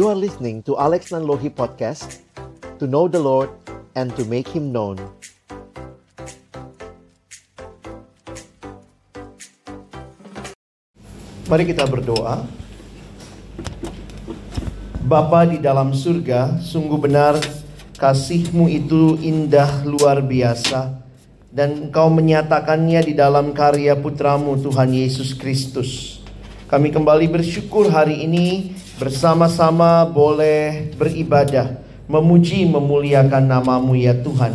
You are listening to Alex Nanlohi Podcast To know the Lord and to make Him known Mari kita berdoa. Bapa di dalam surga, sungguh benar kasihmu itu indah luar biasa dan Engkau menyatakannya di dalam karya putramu Tuhan Yesus Kristus. Kami kembali bersyukur hari ini bersama-sama boleh beribadah, memuji, memuliakan namamu ya Tuhan.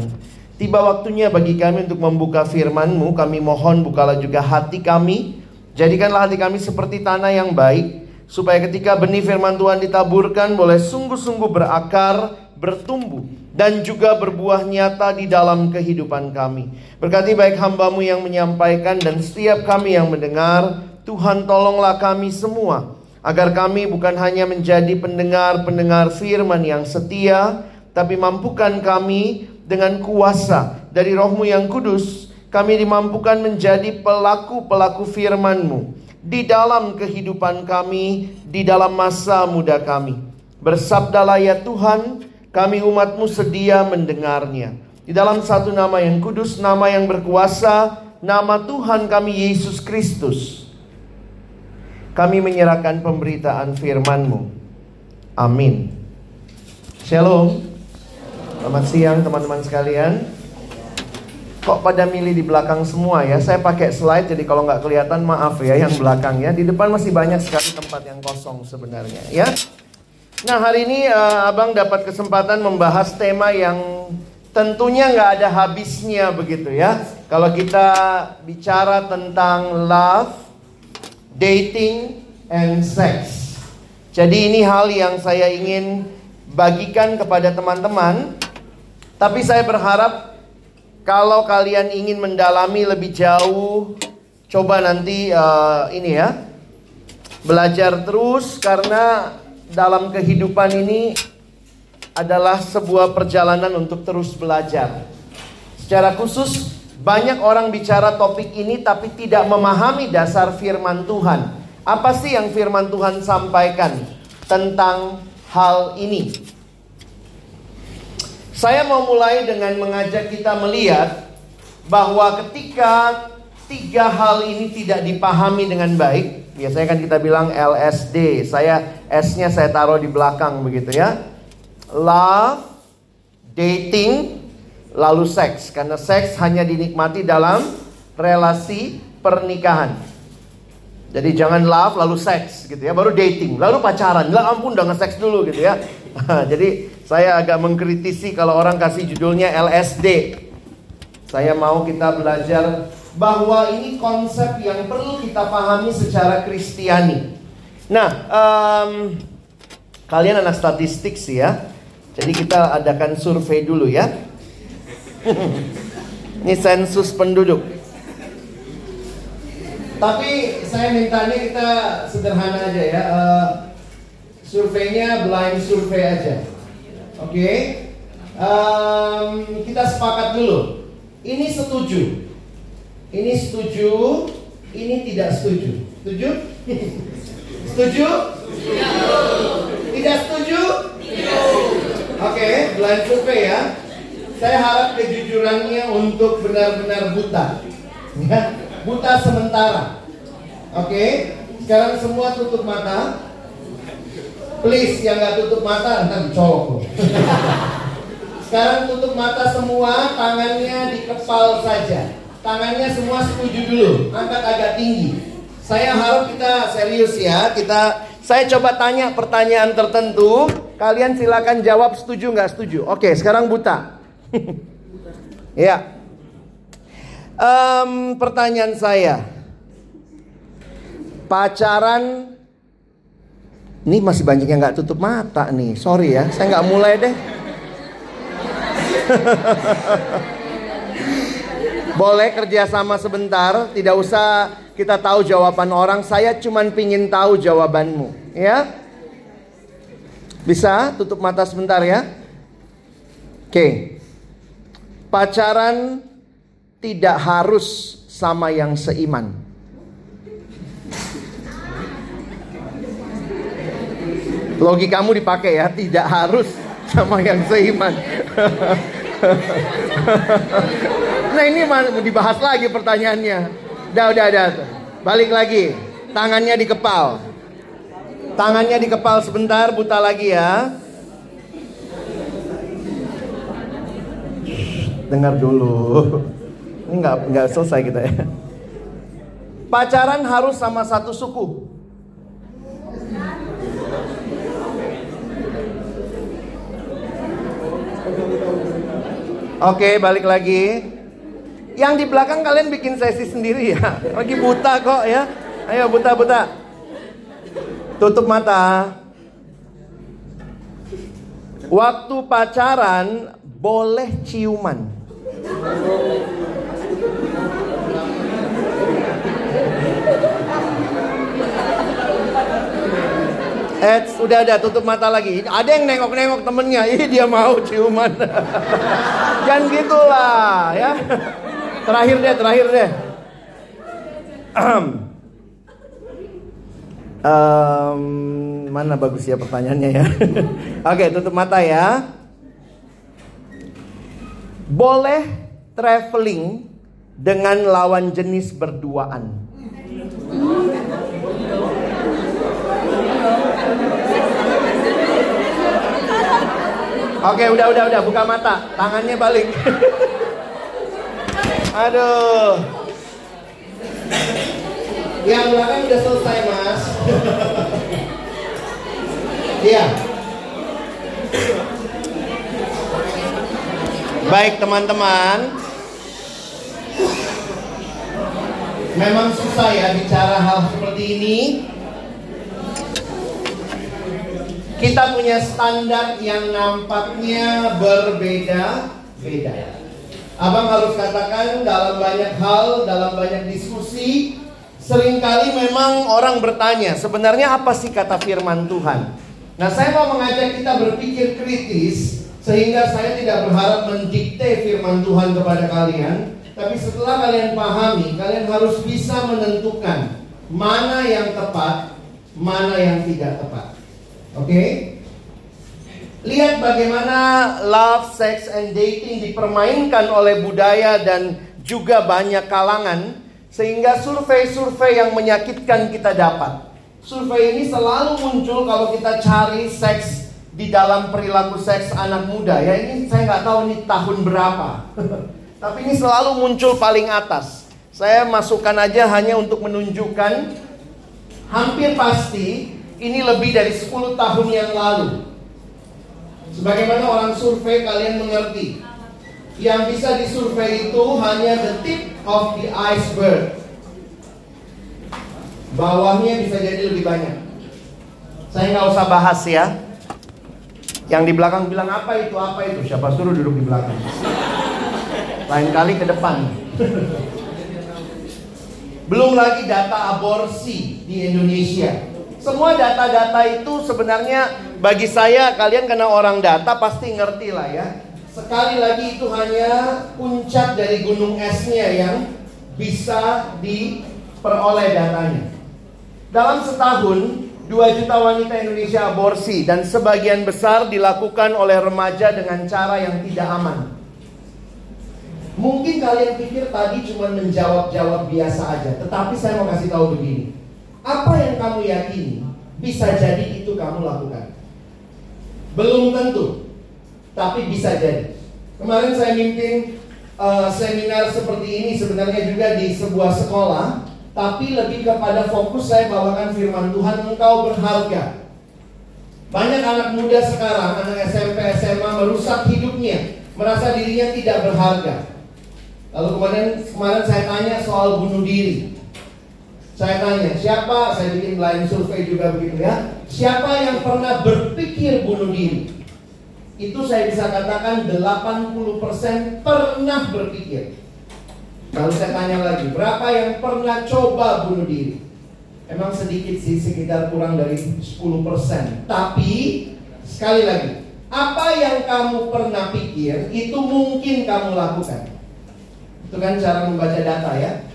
Tiba waktunya bagi kami untuk membuka firman-Mu, kami mohon bukalah juga hati kami, Jadikanlah hati kami seperti tanah yang baik, supaya ketika benih firman Tuhan ditaburkan boleh sungguh-sungguh berakar, bertumbuh, dan juga berbuah nyata di dalam kehidupan kami. Berkati baik hambamu yang menyampaikan dan setiap kami yang mendengar, Tuhan tolonglah kami semua, agar kami bukan hanya menjadi pendengar-pendengar firman yang setia, tapi mampukan kami dengan kuasa dari rohmu yang kudus, kami dimampukan menjadi pelaku-pelaku firman-Mu di dalam kehidupan kami, di dalam masa muda kami. Bersabdalah ya Tuhan, kami umat-Mu sedia mendengarnya. Di dalam satu nama yang kudus, nama yang berkuasa, nama Tuhan kami Yesus Kristus. Kami menyerahkan pemberitaan firman-Mu. Amin. Shalom. Selamat siang teman-teman sekalian. Kok pada milih di belakang semua ya? Saya pakai slide jadi kalau nggak kelihatan maaf ya yang belakangnya. Di depan masih banyak sekali tempat yang kosong sebenarnya ya. Nah hari ini uh, abang dapat kesempatan membahas tema yang tentunya nggak ada habisnya begitu ya. Kalau kita bicara tentang love, dating, and sex. Jadi ini hal yang saya ingin bagikan kepada teman-teman. Tapi saya berharap kalau kalian ingin mendalami lebih jauh, coba nanti uh, ini ya. Belajar terus karena dalam kehidupan ini adalah sebuah perjalanan untuk terus belajar. Secara khusus banyak orang bicara topik ini tapi tidak memahami dasar firman Tuhan. Apa sih yang firman Tuhan sampaikan tentang hal ini? Saya mau mulai dengan mengajak kita melihat bahwa ketika tiga hal ini tidak dipahami dengan baik, biasanya kan kita bilang LSD. Saya S-nya saya taruh di belakang begitu ya. Love, dating, lalu seks. Karena seks hanya dinikmati dalam relasi pernikahan. Jadi jangan love lalu seks gitu ya, baru dating, lalu pacaran. Lah ampun udah nge-seks dulu gitu ya. Jadi saya agak mengkritisi kalau orang kasih judulnya LSD. Saya mau kita belajar bahwa ini konsep yang perlu kita pahami secara Kristiani. Nah, um, kalian anak statistik sih ya. Jadi kita adakan survei dulu ya. Ini sensus penduduk. Tapi saya mintanya kita sederhana aja ya. Uh, surveinya blind survei aja. Oke. Okay? Um, kita sepakat dulu. Ini setuju. Ini setuju. Ini tidak setuju. Setuju? setuju? Tidak setuju? Oke, okay, blind survei ya. Saya harap kejujurannya untuk benar-benar buta. Ya buta sementara. Oke, okay? sekarang semua tutup mata. Please yang nggak tutup mata nanti dicolok sekarang tutup mata semua, tangannya di kepal saja. Tangannya semua setuju dulu, angkat agak tinggi. Saya harap kita serius ya. Kita saya coba tanya pertanyaan tertentu. Kalian silakan jawab setuju nggak setuju. Oke, sekarang buta. ya. Um, pertanyaan saya, pacaran ini masih banyak yang nggak tutup mata nih. Sorry ya, saya nggak mulai deh. Boleh kerja sama sebentar, tidak usah kita tahu jawaban orang. Saya cuma pingin tahu jawabanmu, ya. Bisa tutup mata sebentar ya. Oke. Pacaran tidak harus sama yang seiman. Logikamu dipakai ya, tidak harus sama yang seiman. nah ini dibahas lagi pertanyaannya. Udah, udah, udah. Balik lagi. Tangannya di kepal. Tangannya di kepal sebentar, buta lagi ya. Dengar dulu. Ini nggak nggak selesai kita ya. Pacaran harus sama satu suku. Oke, balik lagi. Yang di belakang kalian bikin sesi sendiri ya. Lagi buta kok ya. Ayo buta-buta. Tutup mata. Waktu pacaran boleh ciuman. Eh, udah ada tutup mata lagi. Ada yang nengok-nengok temennya, ih dia mau ciuman. Jangan gitulah, ya. Terakhir deh, terakhir deh. um, mana bagus ya pertanyaannya ya. Oke, tutup mata ya. Boleh traveling dengan lawan jenis berduaan. Oke, udah, udah, udah, buka mata, tangannya balik. Aduh. Yang belakang udah selesai, Mas. Iya. Baik, teman-teman. Memang susah ya bicara hal seperti ini Kita punya standar yang nampaknya berbeda-beda. Abang harus katakan dalam banyak hal, dalam banyak diskusi, sering kali memang orang bertanya, sebenarnya apa sih kata firman Tuhan? Nah, saya mau mengajak kita berpikir kritis sehingga saya tidak berharap mendikte firman Tuhan kepada kalian, tapi setelah kalian pahami, kalian harus bisa menentukan mana yang tepat, mana yang tidak tepat. Oke? Okay? Lihat bagaimana love, sex, and dating dipermainkan oleh budaya dan juga banyak kalangan sehingga survei-survei yang menyakitkan kita dapat. Survei ini selalu muncul kalau kita cari seks di dalam perilaku seks anak muda. Ya ini saya nggak tahu ini tahun berapa. Tapi ini selalu muncul paling atas. Saya masukkan aja hanya untuk menunjukkan hampir pasti ini lebih dari 10 tahun yang lalu. Sebagaimana orang survei kalian mengerti. Yang bisa disurvei itu hanya the tip of the iceberg. Bawahnya bisa jadi lebih banyak. Saya nggak usah bahas ya. Yang di belakang bilang apa itu apa itu siapa suruh duduk di belakang. Lain kali ke depan. Belum lagi data aborsi di Indonesia. Semua data-data itu sebenarnya bagi saya kalian kena orang data pasti ngerti lah ya. Sekali lagi itu hanya puncak dari gunung esnya yang bisa diperoleh datanya. Dalam setahun 2 juta wanita Indonesia aborsi dan sebagian besar dilakukan oleh remaja dengan cara yang tidak aman. Mungkin kalian pikir tadi cuma menjawab-jawab biasa aja, tetapi saya mau kasih tahu begini. Apa yang kamu yakini bisa jadi itu kamu lakukan. Belum tentu, tapi bisa jadi. Kemarin saya mimpin uh, seminar seperti ini sebenarnya juga di sebuah sekolah, tapi lebih kepada fokus saya bawakan firman Tuhan, engkau berharga. Banyak anak muda sekarang, anak SMP, SMA merusak hidupnya, merasa dirinya tidak berharga. Lalu kemarin kemarin saya tanya soal bunuh diri. Saya tanya, siapa? Saya bikin blind survei juga begitu ya. Siapa yang pernah berpikir bunuh diri? Itu saya bisa katakan 80% pernah berpikir. Lalu saya tanya lagi, berapa yang pernah coba bunuh diri? Emang sedikit sih, sekitar kurang dari 10%. Tapi, sekali lagi, apa yang kamu pernah pikir, itu mungkin kamu lakukan. Itu kan cara membaca data ya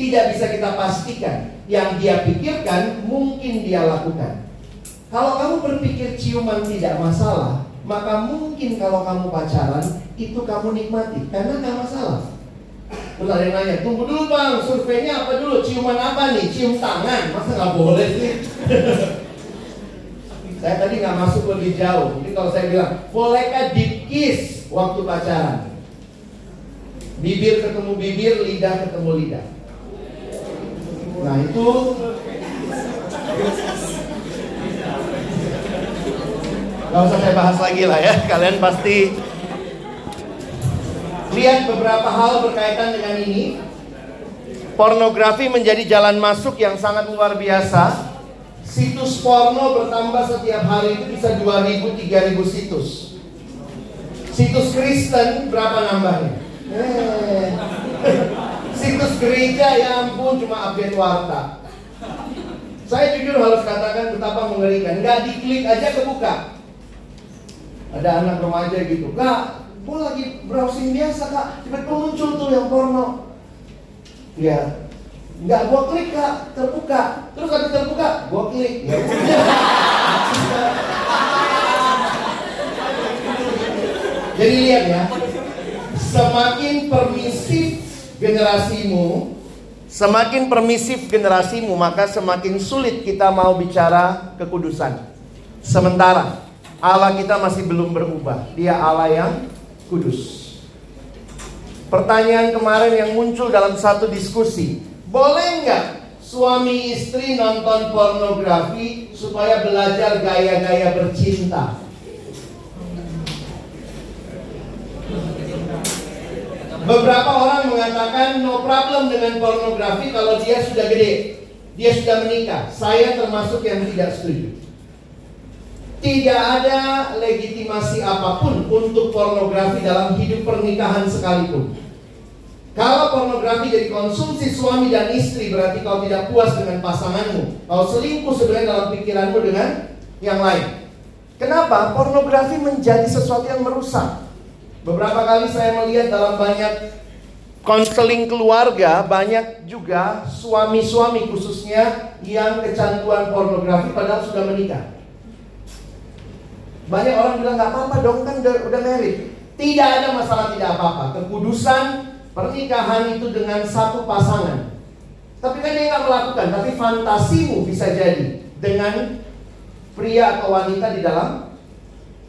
tidak bisa kita pastikan. Yang dia pikirkan mungkin dia lakukan. Kalau kamu berpikir ciuman tidak masalah, maka mungkin kalau kamu pacaran itu kamu nikmati karena nggak masalah. Terus ada yang nanya, tunggu dulu bang, surveinya apa dulu? Ciuman apa nih? Cium tangan? Masa nggak boleh sih? saya tadi nggak masuk lebih jauh. Jadi kalau saya bilang, bolehkah deep kiss waktu pacaran? Bibir ketemu bibir, lidah ketemu lidah. Nah itu Gak usah saya bahas lagi lah ya Kalian pasti Lihat beberapa hal berkaitan dengan ini. Pornografi menjadi jalan masuk yang sangat luar biasa. Situs porno bertambah setiap hari itu bisa 2000-3000 situs. Situs Kristen berapa nambahnya? Eh. Situs gereja ya ampun cuma update warta. Saya jujur harus katakan betapa mengerikan. Gak diklik aja kebuka. Ada anak remaja gitu kak gue lagi browsing biasa kak. Tiba-tiba muncul tuh yang porno. Ya nggak gue klik kak. Terbuka. Terus habis terbuka gue klik. Ya jadi lihat ya. Semakin permisif generasimu semakin permisif generasimu maka semakin sulit kita mau bicara kekudusan. Sementara Allah kita masih belum berubah. Dia Allah yang kudus. Pertanyaan kemarin yang muncul dalam satu diskusi, boleh nggak suami istri nonton pornografi supaya belajar gaya-gaya bercinta? Beberapa orang mengatakan no problem dengan pornografi kalau dia sudah gede, dia sudah menikah. Saya termasuk yang tidak setuju. Tidak ada legitimasi apa pun untuk pornografi dalam hidup pernikahan sekalipun. Kalau pornografi jadi konsumsi suami dan istri berarti kau tidak puas dengan pasanganmu. Kau selingkuh sebenarnya dalam pikiranmu dengan yang lain. Kenapa? Pornografi menjadi sesuatu yang merusak. Beberapa kali saya melihat dalam banyak konseling keluarga, banyak juga suami-suami khususnya yang kecanduan pornografi padahal sudah menikah. Banyak orang bilang nggak apa-apa dong kan udah, udah married. Tidak ada masalah tidak apa-apa. Kekudusan pernikahan itu dengan satu pasangan. Tapi kan dia nggak melakukan. Tapi fantasimu bisa jadi dengan pria atau wanita di dalam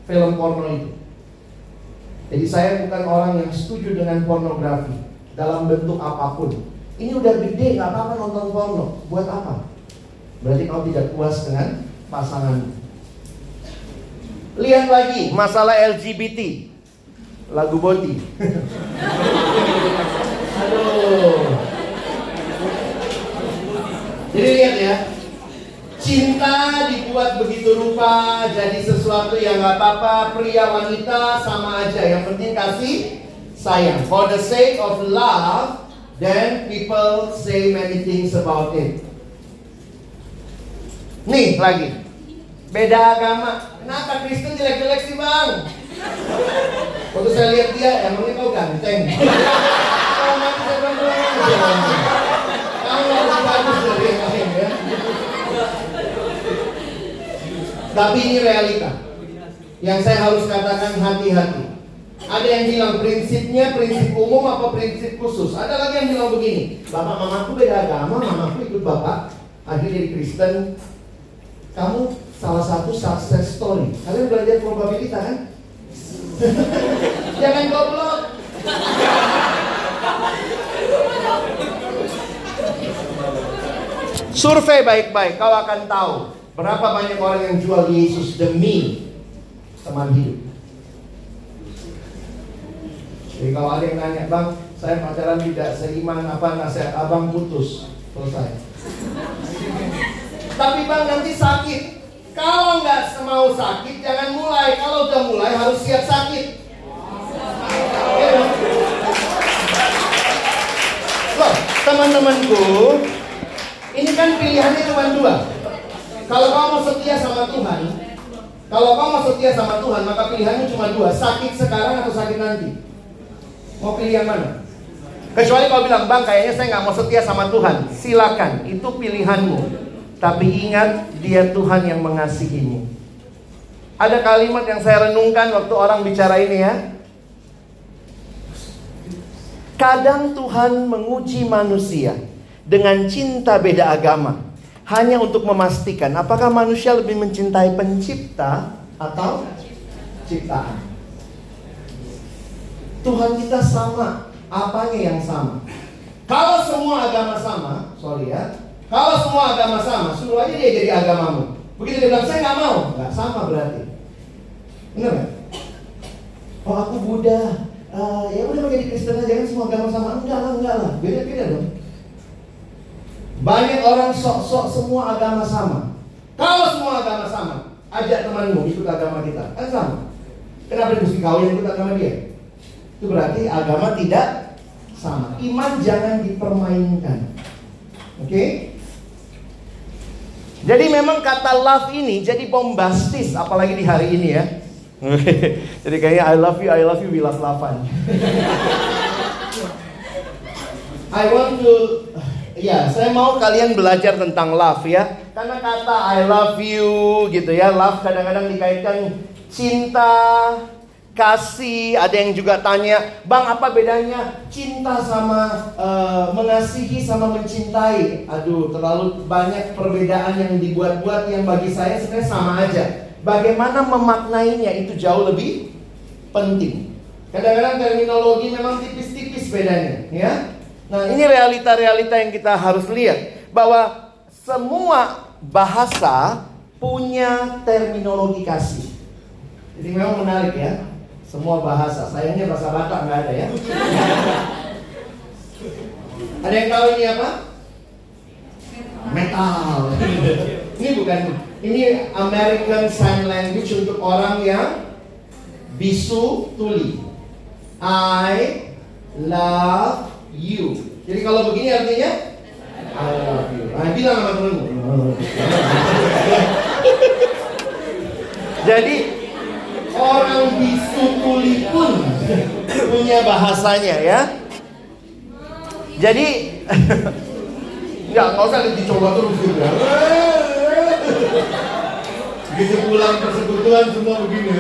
film porno itu. Jadi saya bukan orang yang setuju dengan pornografi dalam bentuk apa pun. Ini udah gede nggak apa-apa nonton porno. Buat apa? Berarti kau tidak puas dengan pasanganmu. Lihat lagi masalah LGBT. Lagu Boti. Aduh. Jadi lihat ya. Cinta dibuat begitu rupa jadi sesuatu yang gak apa-apa pria wanita sama aja yang penting kasih sayang for the sake of love then people say many things about it nih lagi beda agama Kenapa Kristen jelek-jelek sih bang? Waktu saya lihat dia, emangnya kau ganteng? Kalau saya bilang Kamu harus bagus dari yang lain ya. Tapi ini realita. Yang saya harus katakan hati-hati. Ada yang bilang prinsipnya prinsip umum apa prinsip khusus. Ada lagi yang bilang begini, bapak mamaku beda agama, mamaku ikut bapak, akhirnya jadi Kristen. Kamu salah satu success story. Kalian belajar probabilitas kan? Jangan goblok. Survei baik-baik, kau akan tahu berapa banyak orang yang jual Yesus demi teman hidup. Jadi kalau ada yang nanya, bang, saya pacaran tidak seiman apa nasihat abang putus, selesai. Tapi bang nanti sakit, kalau nggak mau sakit, jangan mulai. Kalau udah mulai, harus siap sakit. Loh, teman-temanku, ini kan pilihannya cuma dua. Kalau kamu mau setia sama Tuhan, kalau kamu mau setia sama Tuhan, maka pilihannya cuma dua. Sakit sekarang atau sakit nanti. Mau pilih yang mana? Kecuali kau bilang, bang kayaknya saya nggak mau setia sama Tuhan. Silakan, itu pilihanmu. Tapi ingat, dia Tuhan yang mengasihimu. Ada kalimat yang saya renungkan waktu orang bicara ini ya. Kadang Tuhan menguji manusia dengan cinta beda agama. Hanya untuk memastikan apakah manusia lebih mencintai pencipta atau ciptaan. Tuhan kita sama, apanya yang sama? Kalau semua agama sama, sorry ya, kalau semua agama sama, suruh aja dia jadi agamamu. Begitu dia bilang, saya nggak mau. Nggak sama berarti. Benar nggak? Oh aku Buddha. Uh, ya udah menjadi Kristen aja kan semua agama sama. Enggak lah, enggak lah. Beda-beda dong. Banyak orang sok-sok semua agama sama. Kalau semua agama sama, ajak temanmu ikut agama kita. Kan sama. Kenapa mesti kawin ikut agama dia? Itu berarti agama tidak sama. Iman jangan dipermainkan. Oke? Okay? Jadi memang kata love ini jadi bombastis apalagi di hari ini ya. jadi kayaknya I love you, I love you, we love lavan. I want to Ya, saya mau kalian belajar tentang love ya. Karena kata I love you gitu ya. Love kadang-kadang dikaitkan cinta, kasih. Ada yang juga tanya, "Bang, apa bedanya cinta sama uh, mengasihi sama mencintai?" Aduh, terlalu banyak perbedaan yang dibuat-buat yang bagi saya sebenarnya sama aja. Bagaimana memaknainya itu jauh lebih penting. Kadang-kadang terminologi memang tipis-tipis bedanya, ya. Nah, ini realita-realita yang kita harus lihat bahwa semua bahasa punya terminologi kasih. Jadi memang menarik ya, semua bahasa. Sayangnya bahasa Batak nggak ada ya. ada yang tahu ini apa? Metal. ini bukan ini American Sign Language untuk orang yang bisu tuli. I love you. Jadi kalau begini artinya I love you. Nah, bilang sama temenmu. Jadi orang bisu tuli pun punya bahasanya ya. Jadi nggak nggak usah dicoba terus juga. Begitu pulang persekutuan semua begini.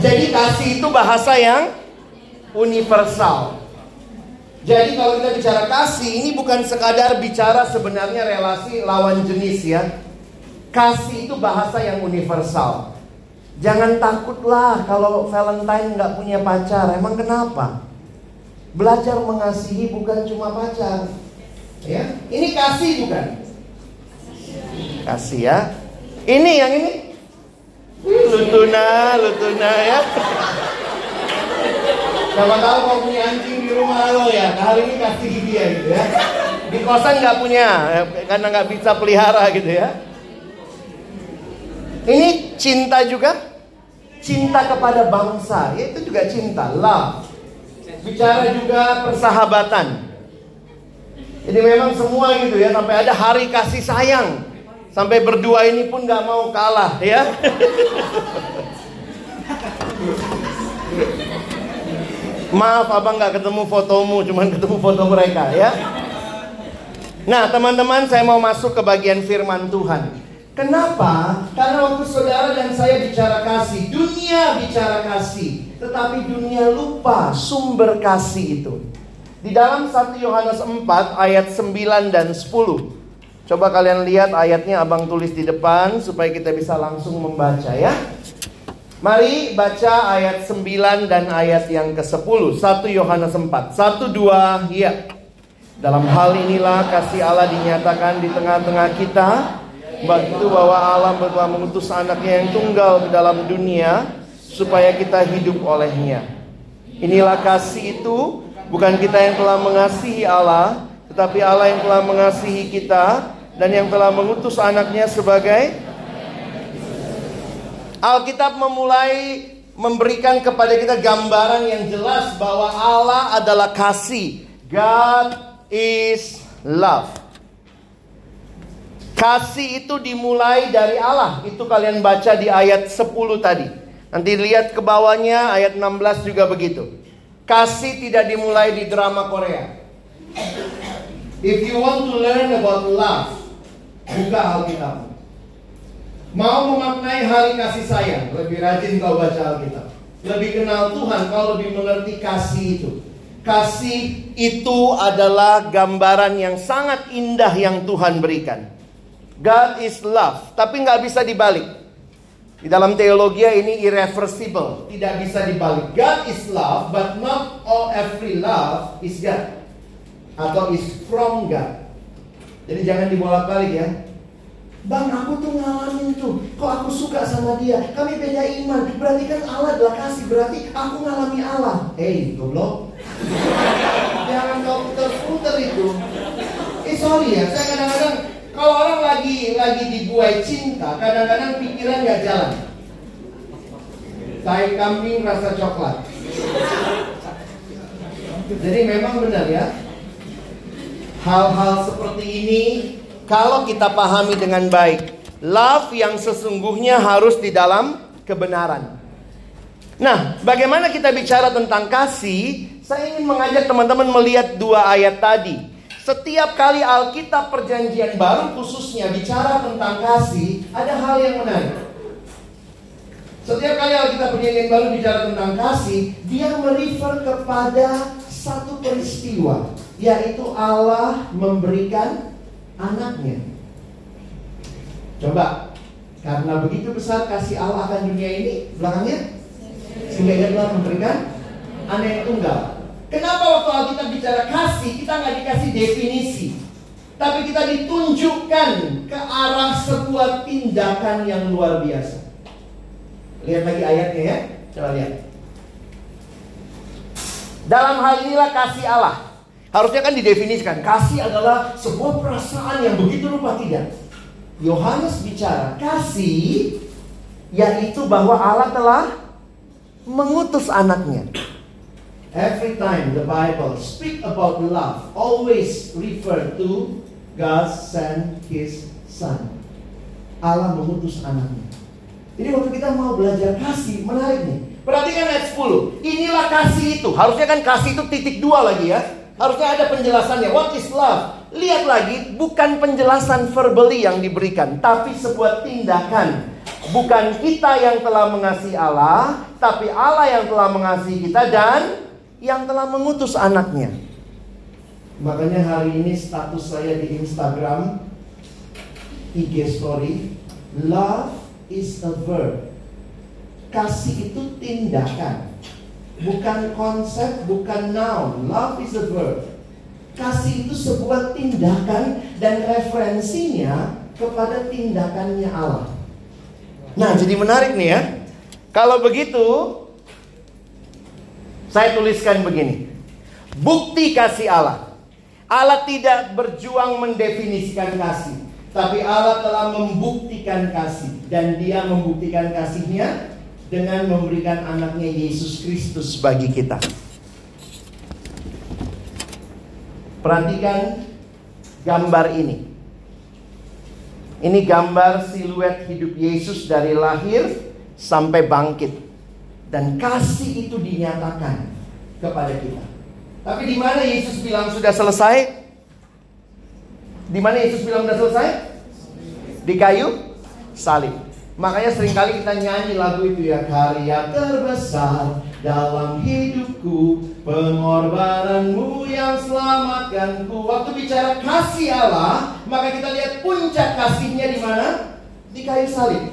Jadi kasih itu bahasa yang universal. Jadi kalau kita bicara kasih ini bukan sekadar bicara sebenarnya relasi lawan jenis ya. Kasih itu bahasa yang universal. Jangan takutlah kalau Valentine nggak punya pacar. Emang kenapa? Belajar mengasihi bukan cuma pacar. Ya, ini kasih bukan? Kasih ya. Ini yang ini Lutuna, Lutuna ya. Siapa tahu kau punya anjing di rumah lo ya, hari ini kasih dia gitu ya. Di kosan nggak punya, karena nggak bisa pelihara gitu ya. Ini cinta juga, cinta kepada bangsa, ya itu juga cinta, love. Bicara juga persahabatan. Jadi memang semua gitu ya, sampai ada hari kasih sayang. Sampai berdua ini pun gak mau kalah ya. Maaf abang gak ketemu fotomu, cuman ketemu foto mereka ya. Nah teman-teman saya mau masuk ke bagian firman Tuhan. Kenapa? Karena waktu saudara dan saya bicara kasih, dunia bicara kasih, tetapi dunia lupa sumber kasih itu. Di dalam 1 Yohanes 4 ayat 9 dan 10 Coba kalian lihat ayatnya abang tulis di depan supaya kita bisa langsung membaca ya. Mari baca ayat 9 dan ayat yang ke-10. 1 Yohanes 4. 1 2 ya. Dalam hal inilah kasih Allah dinyatakan di tengah-tengah kita. Begitu bahwa Allah telah mengutus anaknya yang tunggal ke dalam dunia supaya kita hidup olehnya. Inilah kasih itu bukan kita yang telah mengasihi Allah, tetapi Allah yang telah mengasihi kita dan yang telah mengutus anaknya sebagai Alkitab memulai memberikan kepada kita gambaran yang jelas bahwa Allah adalah kasih. God is love. Kasih itu dimulai dari Allah. Itu kalian baca di ayat 10 tadi. Nanti lihat ke bawahnya ayat 16 juga begitu. Kasih tidak dimulai di drama Korea. If you want to learn about love, buka Alkitab. Mau memaknai hari kasih sayang, lebih rajin kau baca Alkitab. Lebih kenal Tuhan, kau lebih mengerti kasih itu. Kasih itu adalah gambaran yang sangat indah yang Tuhan berikan. God is love, tapi nggak bisa dibalik. Di dalam teologi ini irreversible, tidak bisa dibalik. God is love, but not all every love is God atau is from God. Jadi jangan dibolak-balik ya. Bang, aku tuh ngalamin tuh. Kok aku suka sama dia? Kami beda iman. Berarti kan Allah adalah kasih. Berarti aku ngalami Allah. Hey, goblok. jangan kau putar-putar itu. Eh, sorry ya. Saya kadang-kadang kalau orang lagi lagi dibuai cinta, kadang-kadang pikiran nggak jalan. Tai kambing rasa coklat. Jadi memang benar ya. Hal-hal seperti ini kalau kita pahami dengan baik, love yang sesungguhnya harus di dalam kebenaran. Nah, bagaimana kita bicara tentang kasih? Saya ingin mengajak teman-teman melihat dua ayat tadi. Setiap kali Alkitab Perjanjian Baru khususnya bicara tentang kasih, ada hal yang menarik. Setiap kali Alkitab Perjanjian Baru bicara tentang kasih, dia merefer kepada satu peristiwa, yaitu Allah memberikan anaknya. Coba, karena begitu besar kasih Allah akan dunia ini, belakangnya sehingga ia telah memberikan anak yang tunggal Kenapa waktu Alkitab bicara kasih, kita nggak dikasih definisi. Tapi kita ditunjukkan ke arah sebuah tindakan yang luar biasa. Lihat lagi ayatnya ya. Coba lihat. Dalam hal inilah kasih Allah. Harusnya kan didefinisikan. Kasih adalah sebuah perasaan yang begitu rupa tidak. Yohanes bicara kasih yaitu bahwa Allah telah mengutus anaknya. Every time the Bible speak about love, always refer to God sent His Son. Allah mengutus anaknya. Jadi waktu kita mau belajar kasih, menarik nih. Perhatikan ayat 10. Inilah kasih itu. Harusnya kan kasih itu titik dua lagi ya. Harusnya ada penjelasannya. What is love? Lihat lagi, bukan penjelasan verbally yang diberikan, tapi sebuah tindakan. Bukan kita yang telah mengasihi Allah, tapi Allah yang telah mengasihi kita dan yang telah mengutus anaknya. Makanya hari ini status saya di Instagram IG story Love is a verb Kasih itu tindakan Bukan konsep, bukan noun Love is a verb Kasih itu sebuah tindakan Dan referensinya kepada tindakannya Allah Nah jadi menarik nih ya Kalau begitu saya tuliskan begini. Bukti kasih Allah. Allah tidak berjuang mendefinisikan kasih. Tapi Allah telah membuktikan kasih. Dan dia membuktikan kasihnya dengan memberikan anaknya Yesus Kristus bagi kita. Perhatikan gambar ini. Ini gambar siluet hidup Yesus dari lahir sampai bangkit dan kasih itu dinyatakan kepada kita. Tapi di mana Yesus bilang sudah selesai? Di mana Yesus bilang sudah selesai? Di kayu salib. Makanya sering kali kita nyanyi lagu itu ya Karya terbesar dalam hidupku Pengorbananmu yang selamatkanku Waktu bicara kasih Allah Maka kita lihat puncak kasihnya di mana? Di kayu salib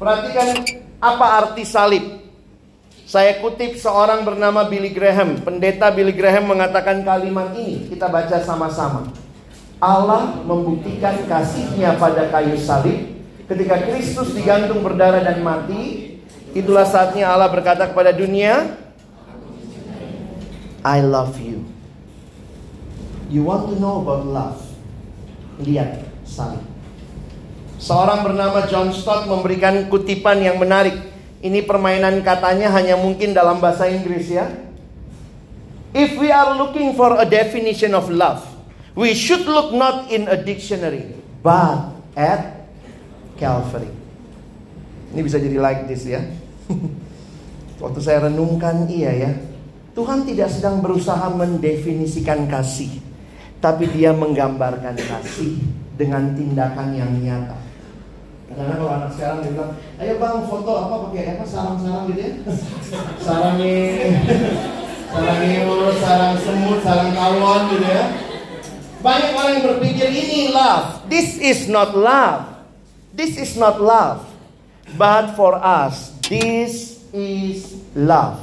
Perhatikan apa arti salib saya kutip seorang bernama Billy Graham. Pendeta Billy Graham mengatakan kalimat ini. Kita baca sama-sama. Allah membuktikan kasihnya pada kayu salib. Ketika Kristus digantung berdarah dan mati. Itulah saatnya Allah berkata kepada dunia. I love you. You want to know about love? Lihat salib. Seorang bernama John Stott memberikan kutipan yang menarik ini permainan katanya hanya mungkin dalam bahasa Inggris ya. If we are looking for a definition of love, we should look not in a dictionary, but at Calvary. Ini bisa jadi like this ya. Waktu saya renungkan iya ya. Tuhan tidak sedang berusaha mendefinisikan kasih, tapi Dia menggambarkan kasih dengan tindakan yang nyata. Karena kalau anak sekarang dia bilang, ayo bang foto apa pakai apa sarang-sarang gitu ya, sarangnya, sarangnya, sarang semut, sarang tawon gitu ya. Banyak orang yang berpikir ini love. This is not love. This is not love. But for us, this is love.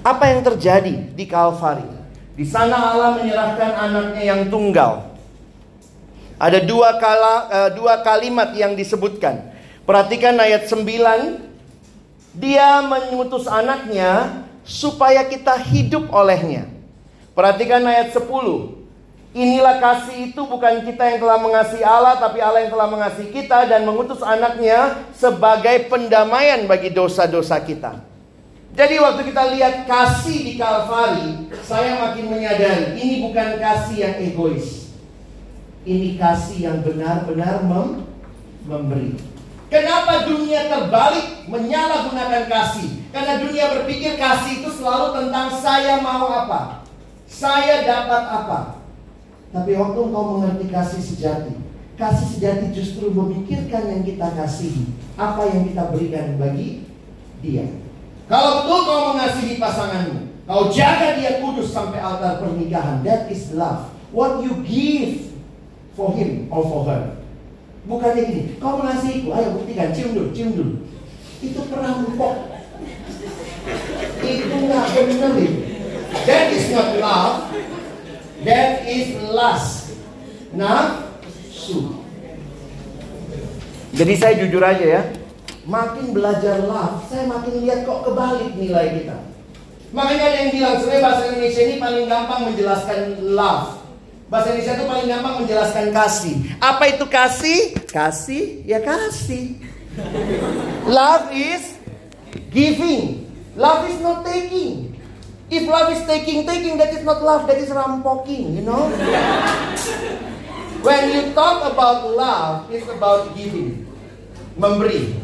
Apa yang terjadi di Kalvari? Di sana Allah menyerahkan anaknya yang tunggal. Ada dua, kala, uh, dua kalimat yang disebutkan. Perhatikan ayat 9. Dia mengutus anaknya supaya kita hidup olehnya. Perhatikan ayat 10. Inilah kasih itu bukan kita yang telah mengasihi Allah tapi Allah yang telah mengasihi kita dan mengutus anaknya sebagai pendamaian bagi dosa-dosa kita. Jadi waktu kita lihat kasih di Kalvari, saya makin menyadari ini bukan kasih yang egois. Ini kasih yang benar-benar mem memberi. Kenapa dunia terbalik menyalahgunakan kasih? Karena dunia berpikir kasih itu selalu tentang saya mau apa, saya dapat apa. Tapi waktu engkau mengerti kasih sejati, kasih sejati justru memikirkan yang kita kasih, apa yang kita berikan bagi dia. Kalau betul kau mengasihi pasanganmu, kau jaga dia kudus sampai altar pernikahan. That is love. What you give for him or for her. Bukannya gini, kau mengasihiku, ayo buktikan, cium dulu, cium dulu. Itu perampok. Itu nggak benar itu. That is not love. That is lust. Nafsu. Jadi saya jujur aja ya, makin belajar love, saya makin lihat kok kebalik nilai kita. Makanya ada yang bilang sebenarnya bahasa Indonesia ini paling gampang menjelaskan love. Bahasa Indonesia itu paling gampang menjelaskan kasih. Apa itu kasih? Kasih ya kasih. Love is giving. Love is not taking. If love is taking, taking that is not love, that is rampoking, you know? When you talk about love, it's about giving. Memberi.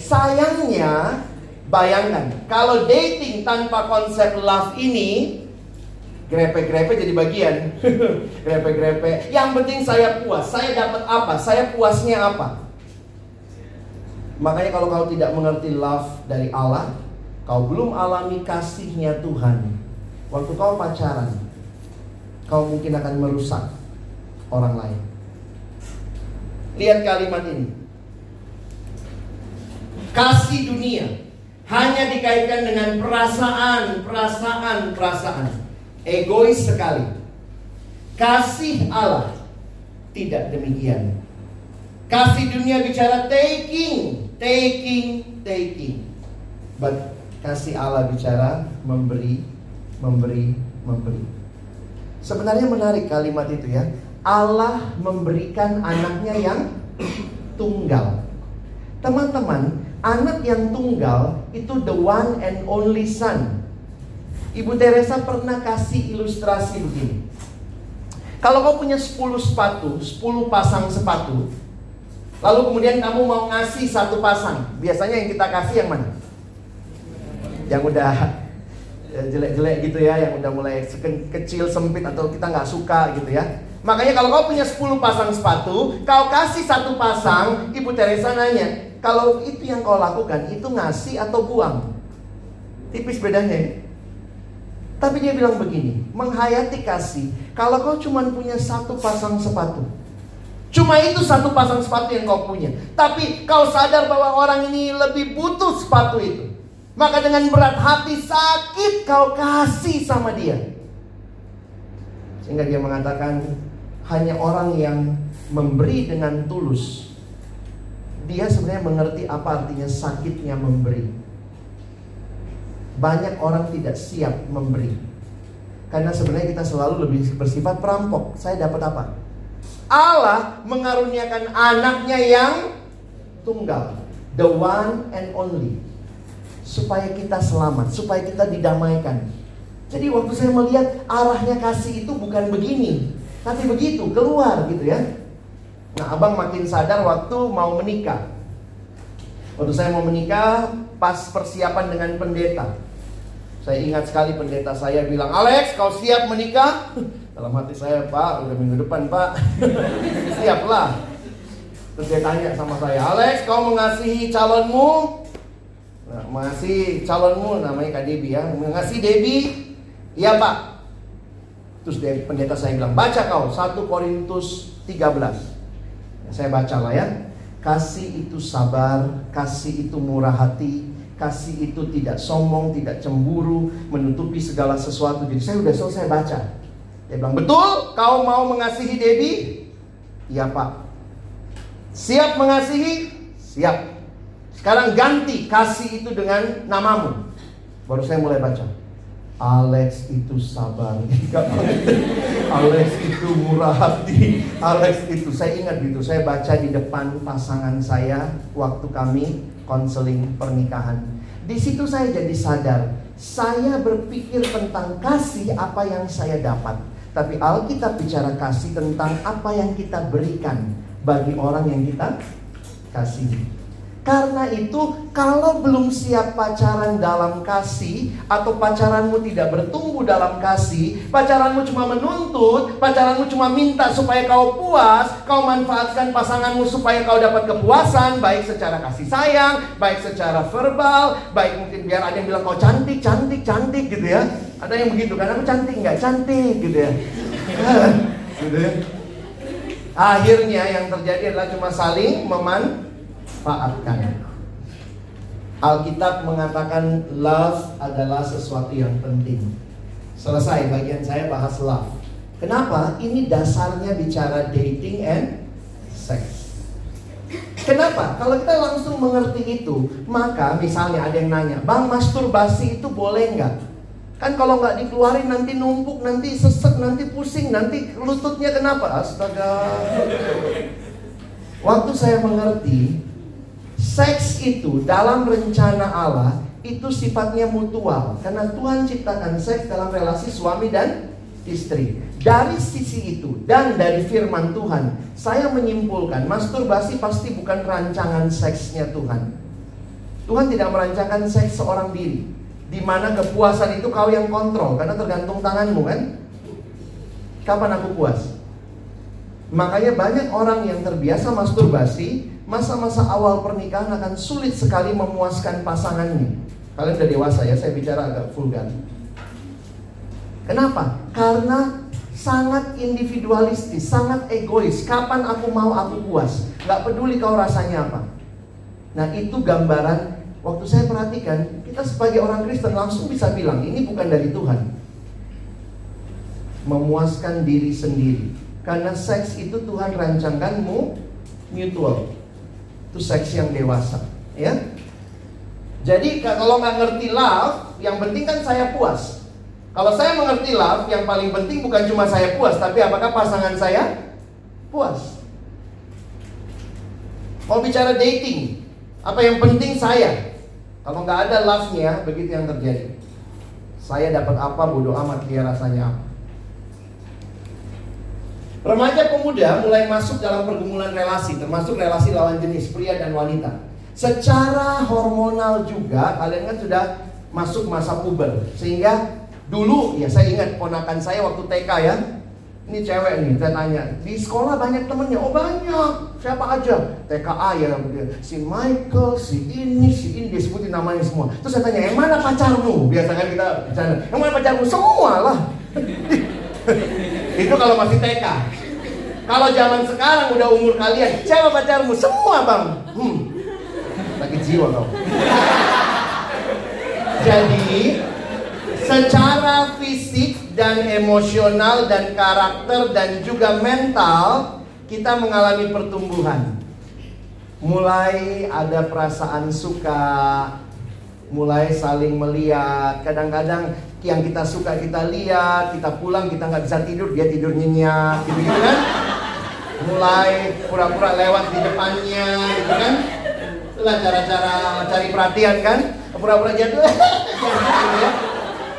Sayangnya, bayangkan kalau dating tanpa konsep love ini grepe-grepe jadi bagian. grepe-grepe. Yang penting saya puas. Saya dapat apa? Saya puasnya apa? Makanya kalau kau tidak mengerti love dari Allah, kau belum alami kasihnya Tuhan. Waktu kau pacaran, kau mungkin akan merusak orang lain. Lihat kalimat ini. Kasih dunia hanya dikaitkan dengan perasaan, perasaan, perasaan. Egois sekali. Kasih Allah tidak demikian. Kasih dunia bicara taking, taking, taking. But kasih Allah bicara memberi, memberi, memberi. Sebenarnya menarik kalimat itu ya. Allah memberikan anaknya yang tunggal. Teman-teman, anak yang tunggal itu the one and only son. Ibu Teresa pernah kasih ilustrasi begini. Kalau kau punya 10 sepatu, 10 pasang sepatu, lalu kemudian kamu mau ngasih satu pasang, biasanya yang kita kasih yang mana? Yang udah eh, jelek-jelek gitu ya, yang udah mulai kecil, sempit atau kita nggak suka gitu ya. Makanya kalau kau punya 10 pasang sepatu, kau kasih satu pasang, Ibu Teresa nanya, kalau itu yang kau lakukan, itu ngasih atau buang? Tipis bedanya Tapi dia bilang begini, menghayati kasih, kalau kau cuma punya satu pasang sepatu, cuma itu satu pasang sepatu yang kau punya, tapi kau sadar bahwa orang ini lebih butuh sepatu itu, maka dengan berat hati sakit kau kasih sama dia. Sehingga dia mengatakan, hanya orang yang memberi dengan tulus dia sebenarnya mengerti apa artinya sakitnya memberi. Banyak orang tidak siap memberi. Karena sebenarnya kita selalu lebih bersifat perampok. Saya dapat apa? Allah mengaruniakan anaknya yang tunggal. The one and only. Supaya kita selamat, supaya kita didamaikan. Jadi waktu saya melihat arahnya kasih itu bukan begini. Tapi begitu, keluar gitu ya. Nah, abang makin sadar waktu mau menikah. Waktu saya mau menikah, pas persiapan dengan pendeta. Saya ingat sekali pendeta saya bilang, Alex kau siap menikah? Dalam hati saya, Pak, udah minggu depan Pak. Siaplah. Terus dia tanya sama saya, Alex kau mengasihi calonmu? Nah, mengasihi calonmu namanya Kak Debi ya. Mengasihi Debi? Iya Pak. Terus dia, pendeta saya bilang, baca kau 1 Korintus 13. Saya baca lah ya. Kasih itu sabar, kasih itu murah hati, kasih itu tidak sombong, tidak cemburu, menutupi segala sesuatu. Jadi saya udah selesai baca. Dia bilang, betul kau mau mengasihi Debbie? Iya pak. Siap mengasihi? Siap. Sekarang ganti kasih itu dengan namamu. Baru saya mulai baca. Alex itu sabar, Alex itu murah hati, Alex itu saya ingat gitu, saya baca di depan pasangan saya waktu kami konseling pernikahan. Di situ saya jadi sadar, saya berpikir tentang kasih apa yang saya dapat. Tapi Alkitab bicara kasih tentang apa yang kita berikan bagi orang yang kita kasih. Karena itu kalau belum siap pacaran dalam kasih Atau pacaranmu tidak bertumbuh dalam kasih Pacaranmu cuma menuntut Pacaranmu cuma minta supaya kau puas Kau manfaatkan pasanganmu supaya kau dapat kepuasan Baik secara kasih sayang Baik secara verbal Baik mungkin biar ada yang bilang kau cantik, cantik, cantik gitu ya. Ada yang begitu kan aku cantik nggak? Cantik gitu ya. Gitu ya. Akhirnya yang terjadi adalah cuma saling meman manfaatkan. Alkitab mengatakan love adalah sesuatu yang penting. Selesai bagian saya bahas love. Kenapa? Ini dasarnya bicara dating and sex. Kenapa? Kalau kita langsung mengerti itu, maka misalnya ada yang nanya, Bang, masturbasi itu boleh nggak? Kan kalau nggak dikeluarin nanti numpuk, nanti sesek, nanti pusing, nanti lututnya kenapa? Astaga. Waktu saya mengerti, Seks itu dalam rencana Allah itu sifatnya mutual karena Tuhan ciptakan seks dalam relasi suami dan istri. Dari sisi itu dan dari firman Tuhan, saya menyimpulkan masturbasi pasti bukan rancangan seksnya Tuhan. Tuhan tidak merancangkan seks seorang diri, di mana kepuasan itu kau yang kontrol karena tergantung tanganmu kan. Kapan aku puas? Makanya banyak orang yang terbiasa masturbasi masa-masa awal pernikahan akan sulit sekali memuaskan pasangannya. Kalian udah dewasa ya, saya bicara agak vulgar. Kenapa? Karena sangat individualistis, sangat egois. Kapan aku mau aku puas, Gak peduli kau rasanya apa. Nah itu gambaran waktu saya perhatikan kita sebagai orang Kristen langsung bisa bilang ini bukan dari Tuhan. Memuaskan diri sendiri. Karena seks itu Tuhan rancangkanmu mutual itu seks yang dewasa ya. Jadi kalau nggak ngerti love yang penting kan saya puas. Kalau saya mengerti love yang paling penting bukan cuma saya puas tapi apakah pasangan saya puas? Mau bicara dating apa yang penting saya? Kalau nggak ada love-nya begitu yang terjadi. Saya dapat apa bodoh amat dia rasanya apa Remaja pemuda mulai masuk dalam pergumulan relasi, termasuk relasi lawan jenis pria dan wanita. Secara hormonal juga, kalian kan sudah masuk masa puber, sehingga dulu ya saya ingat ponakan saya waktu TK ya, ini cewek nih, saya tanya, di sekolah banyak temennya, oh banyak, siapa aja, TKA ya, si Michael, si ini, si ini, dia sebutin namanya semua. Terus saya tanya, yang mana pacarmu? Biasanya kita bicara, yang mana pacarmu? Semua lah. Itu kalau masih TK. Kalau zaman sekarang udah umur kalian, siapa pacarmu? Semua bang. Hmm. Lagi jiwa kau. Jadi secara fisik dan emosional dan karakter dan juga mental kita mengalami pertumbuhan. Mulai ada perasaan suka, mulai saling melihat. Kadang-kadang yang kita suka kita lihat, kita pulang kita nggak bisa tidur, dia tidur nyenyak, gitu, -gitu kan? Mulai pura-pura lewat di depannya, gitu kan? Itulah cara-cara cari perhatian kan? Pura-pura jatuh.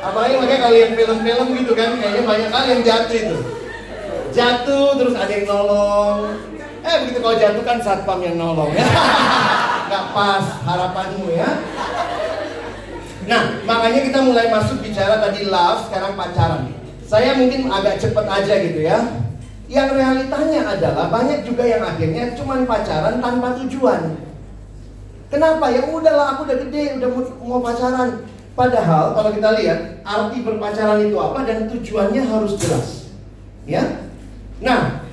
Apalagi makanya kalau yang film-film gitu kan, kayaknya banyak kali yang jatuh itu. Jatuh terus ada yang nolong. Eh begitu kalau jatuh kan satpam yang nolong ya. Gak pas harapanmu ya. Nah, makanya kita mulai masuk bicara tadi love, sekarang pacaran. Saya mungkin agak cepet aja gitu ya. Yang realitanya adalah banyak juga yang akhirnya cuma pacaran tanpa tujuan. Kenapa? Ya udahlah aku udah gede, udah mau pacaran. Padahal kalau kita lihat arti berpacaran itu apa dan tujuannya harus jelas. Ya. Nah,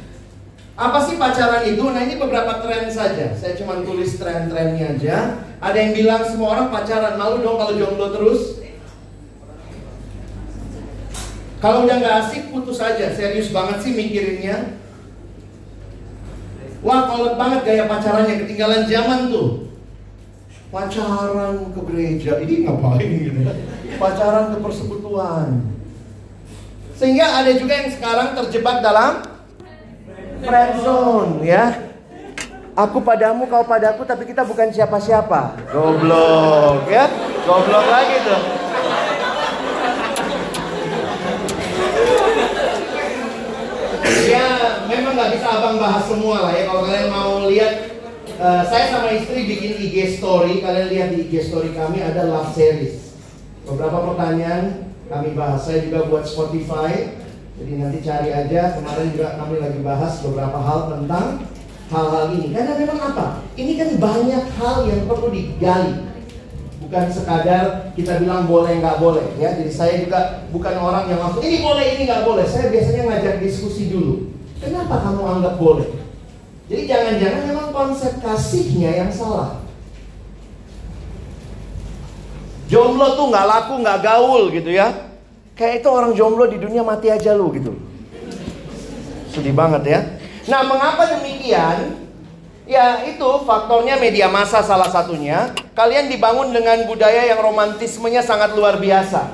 apa sih pacaran itu? Nah ini beberapa tren saja. Saya cuma tulis tren-trennya aja. Ada yang bilang semua orang pacaran, malu dong kalau jomblo terus. Kalau udah nggak asik putus aja. Serius banget sih mikirinnya. Wah kolot banget gaya pacarannya ketinggalan zaman tuh. Pacaran ke gereja, ini ngapain gitu? Pacaran ke persekutuan. Sehingga ada juga yang sekarang terjebak dalam friendzone ya. Aku padamu, kau padaku, tapi kita bukan siapa-siapa. Goblok ya, goblok lagi tuh. Ya, memang nggak bisa abang bahas semua lah ya. Kalau kalian mau lihat, uh, saya sama istri bikin IG story. Kalian lihat di IG story kami ada love series. Beberapa pertanyaan kami bahas. Saya juga buat Spotify. Jadi nanti cari aja. Kemarin juga kami lagi bahas beberapa hal tentang hal-hal ini. Karena memang apa? Ini kan banyak hal yang perlu digali. Bukan sekadar kita bilang boleh nggak boleh ya. Jadi saya juga bukan orang yang langsung ini boleh ini nggak boleh. Saya biasanya ngajak diskusi dulu. Kenapa kamu anggap boleh? Jadi jangan-jangan memang konsep kasihnya yang salah. Jomblo tuh nggak laku nggak gaul gitu ya. Kayak itu orang jomblo di dunia mati aja lu gitu. Sedih banget ya nah mengapa demikian Ya itu faktornya media massa salah satunya. Kalian dibangun dengan budaya yang romantismenya sangat luar biasa.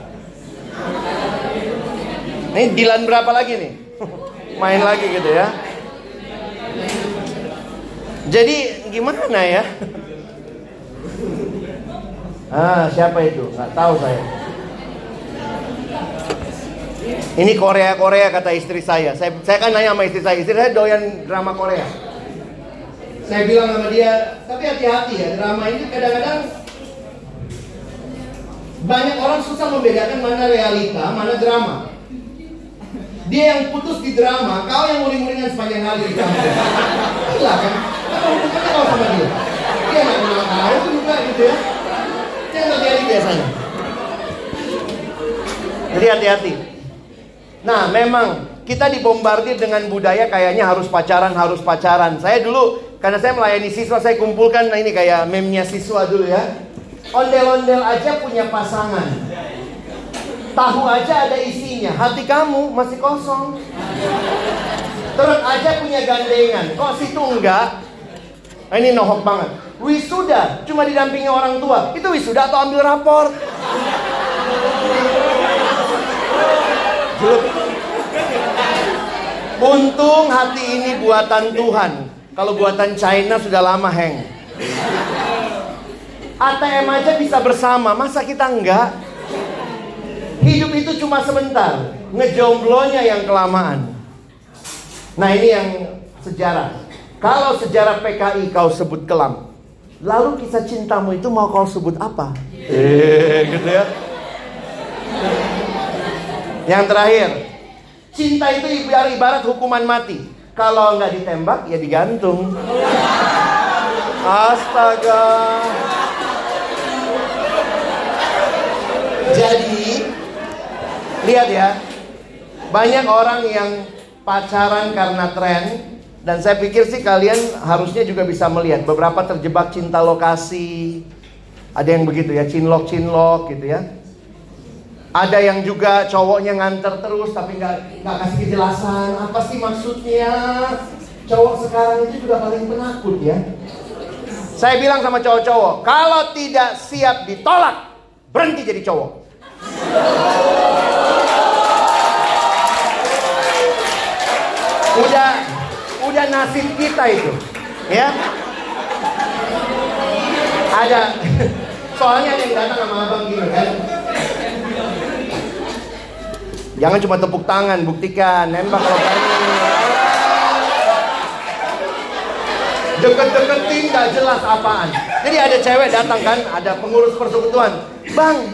Nih Dilan berapa lagi nih? Main lagi gitu ya. Jadi gimana ya? Ah siapa itu? Gak tahu saya. Ini Korea Korea kata istri saya. Saya, saya kan nanya sama istri saya. Istri saya doyan drama Korea saya bilang sama dia, tapi hati-hati ya, drama ini kadang-kadang banyak orang susah membedakan mana realita, mana drama. Dia yang putus di drama, kau yang muring-muringan sepanjang hari di kampus. Kan? Apa hubungannya kau sama dia? Dia nggak kenal kau juga gitu ya. Itu yang terjadi biasanya. Jadi hati-hati. Nah, memang kita dibombardir dengan budaya kayaknya harus pacaran, harus pacaran. Saya dulu karena saya melayani siswa, saya kumpulkan nah ini kayak memnya siswa dulu ya. Ondel-ondel aja punya pasangan. Tahu aja ada isinya. Hati kamu masih kosong. Terus aja punya gandengan. Kok situ enggak? Nah, ini nohok banget. Wisuda cuma didampingi orang tua. Itu wisuda atau ambil rapor? Untung hati ini buatan Tuhan. Kalau buatan China sudah lama hang. ATM aja bisa bersama, masa kita enggak? Hidup itu cuma sebentar, ngejomblonya yang kelamaan. Nah ini yang sejarah. Kalau sejarah PKI kau sebut kelam, lalu kisah cintamu itu mau kau sebut apa? Eh, gitu ya. Yang terakhir, cinta itu ibarat hukuman mati. Kalau nggak ditembak ya digantung. Astaga. Jadi lihat ya, banyak orang yang pacaran karena tren dan saya pikir sih kalian harusnya juga bisa melihat beberapa terjebak cinta lokasi. Ada yang begitu ya, cinlok cinlok gitu ya. Ada yang juga cowoknya nganter terus tapi nggak nggak kasih kejelasan apa sih maksudnya. Cowok sekarang itu juga paling penakut ya. Saya bilang sama cowok-cowok, kalau tidak siap ditolak, berhenti jadi cowok. Udah udah nasib kita itu, ya. Ada soalnya yang datang sama abang gini kan Jangan cuma tepuk tangan, buktikan, nembak kalau berani. Deket-deketin gak jelas apaan. Jadi ada cewek datang kan, ada pengurus persekutuan. Bang,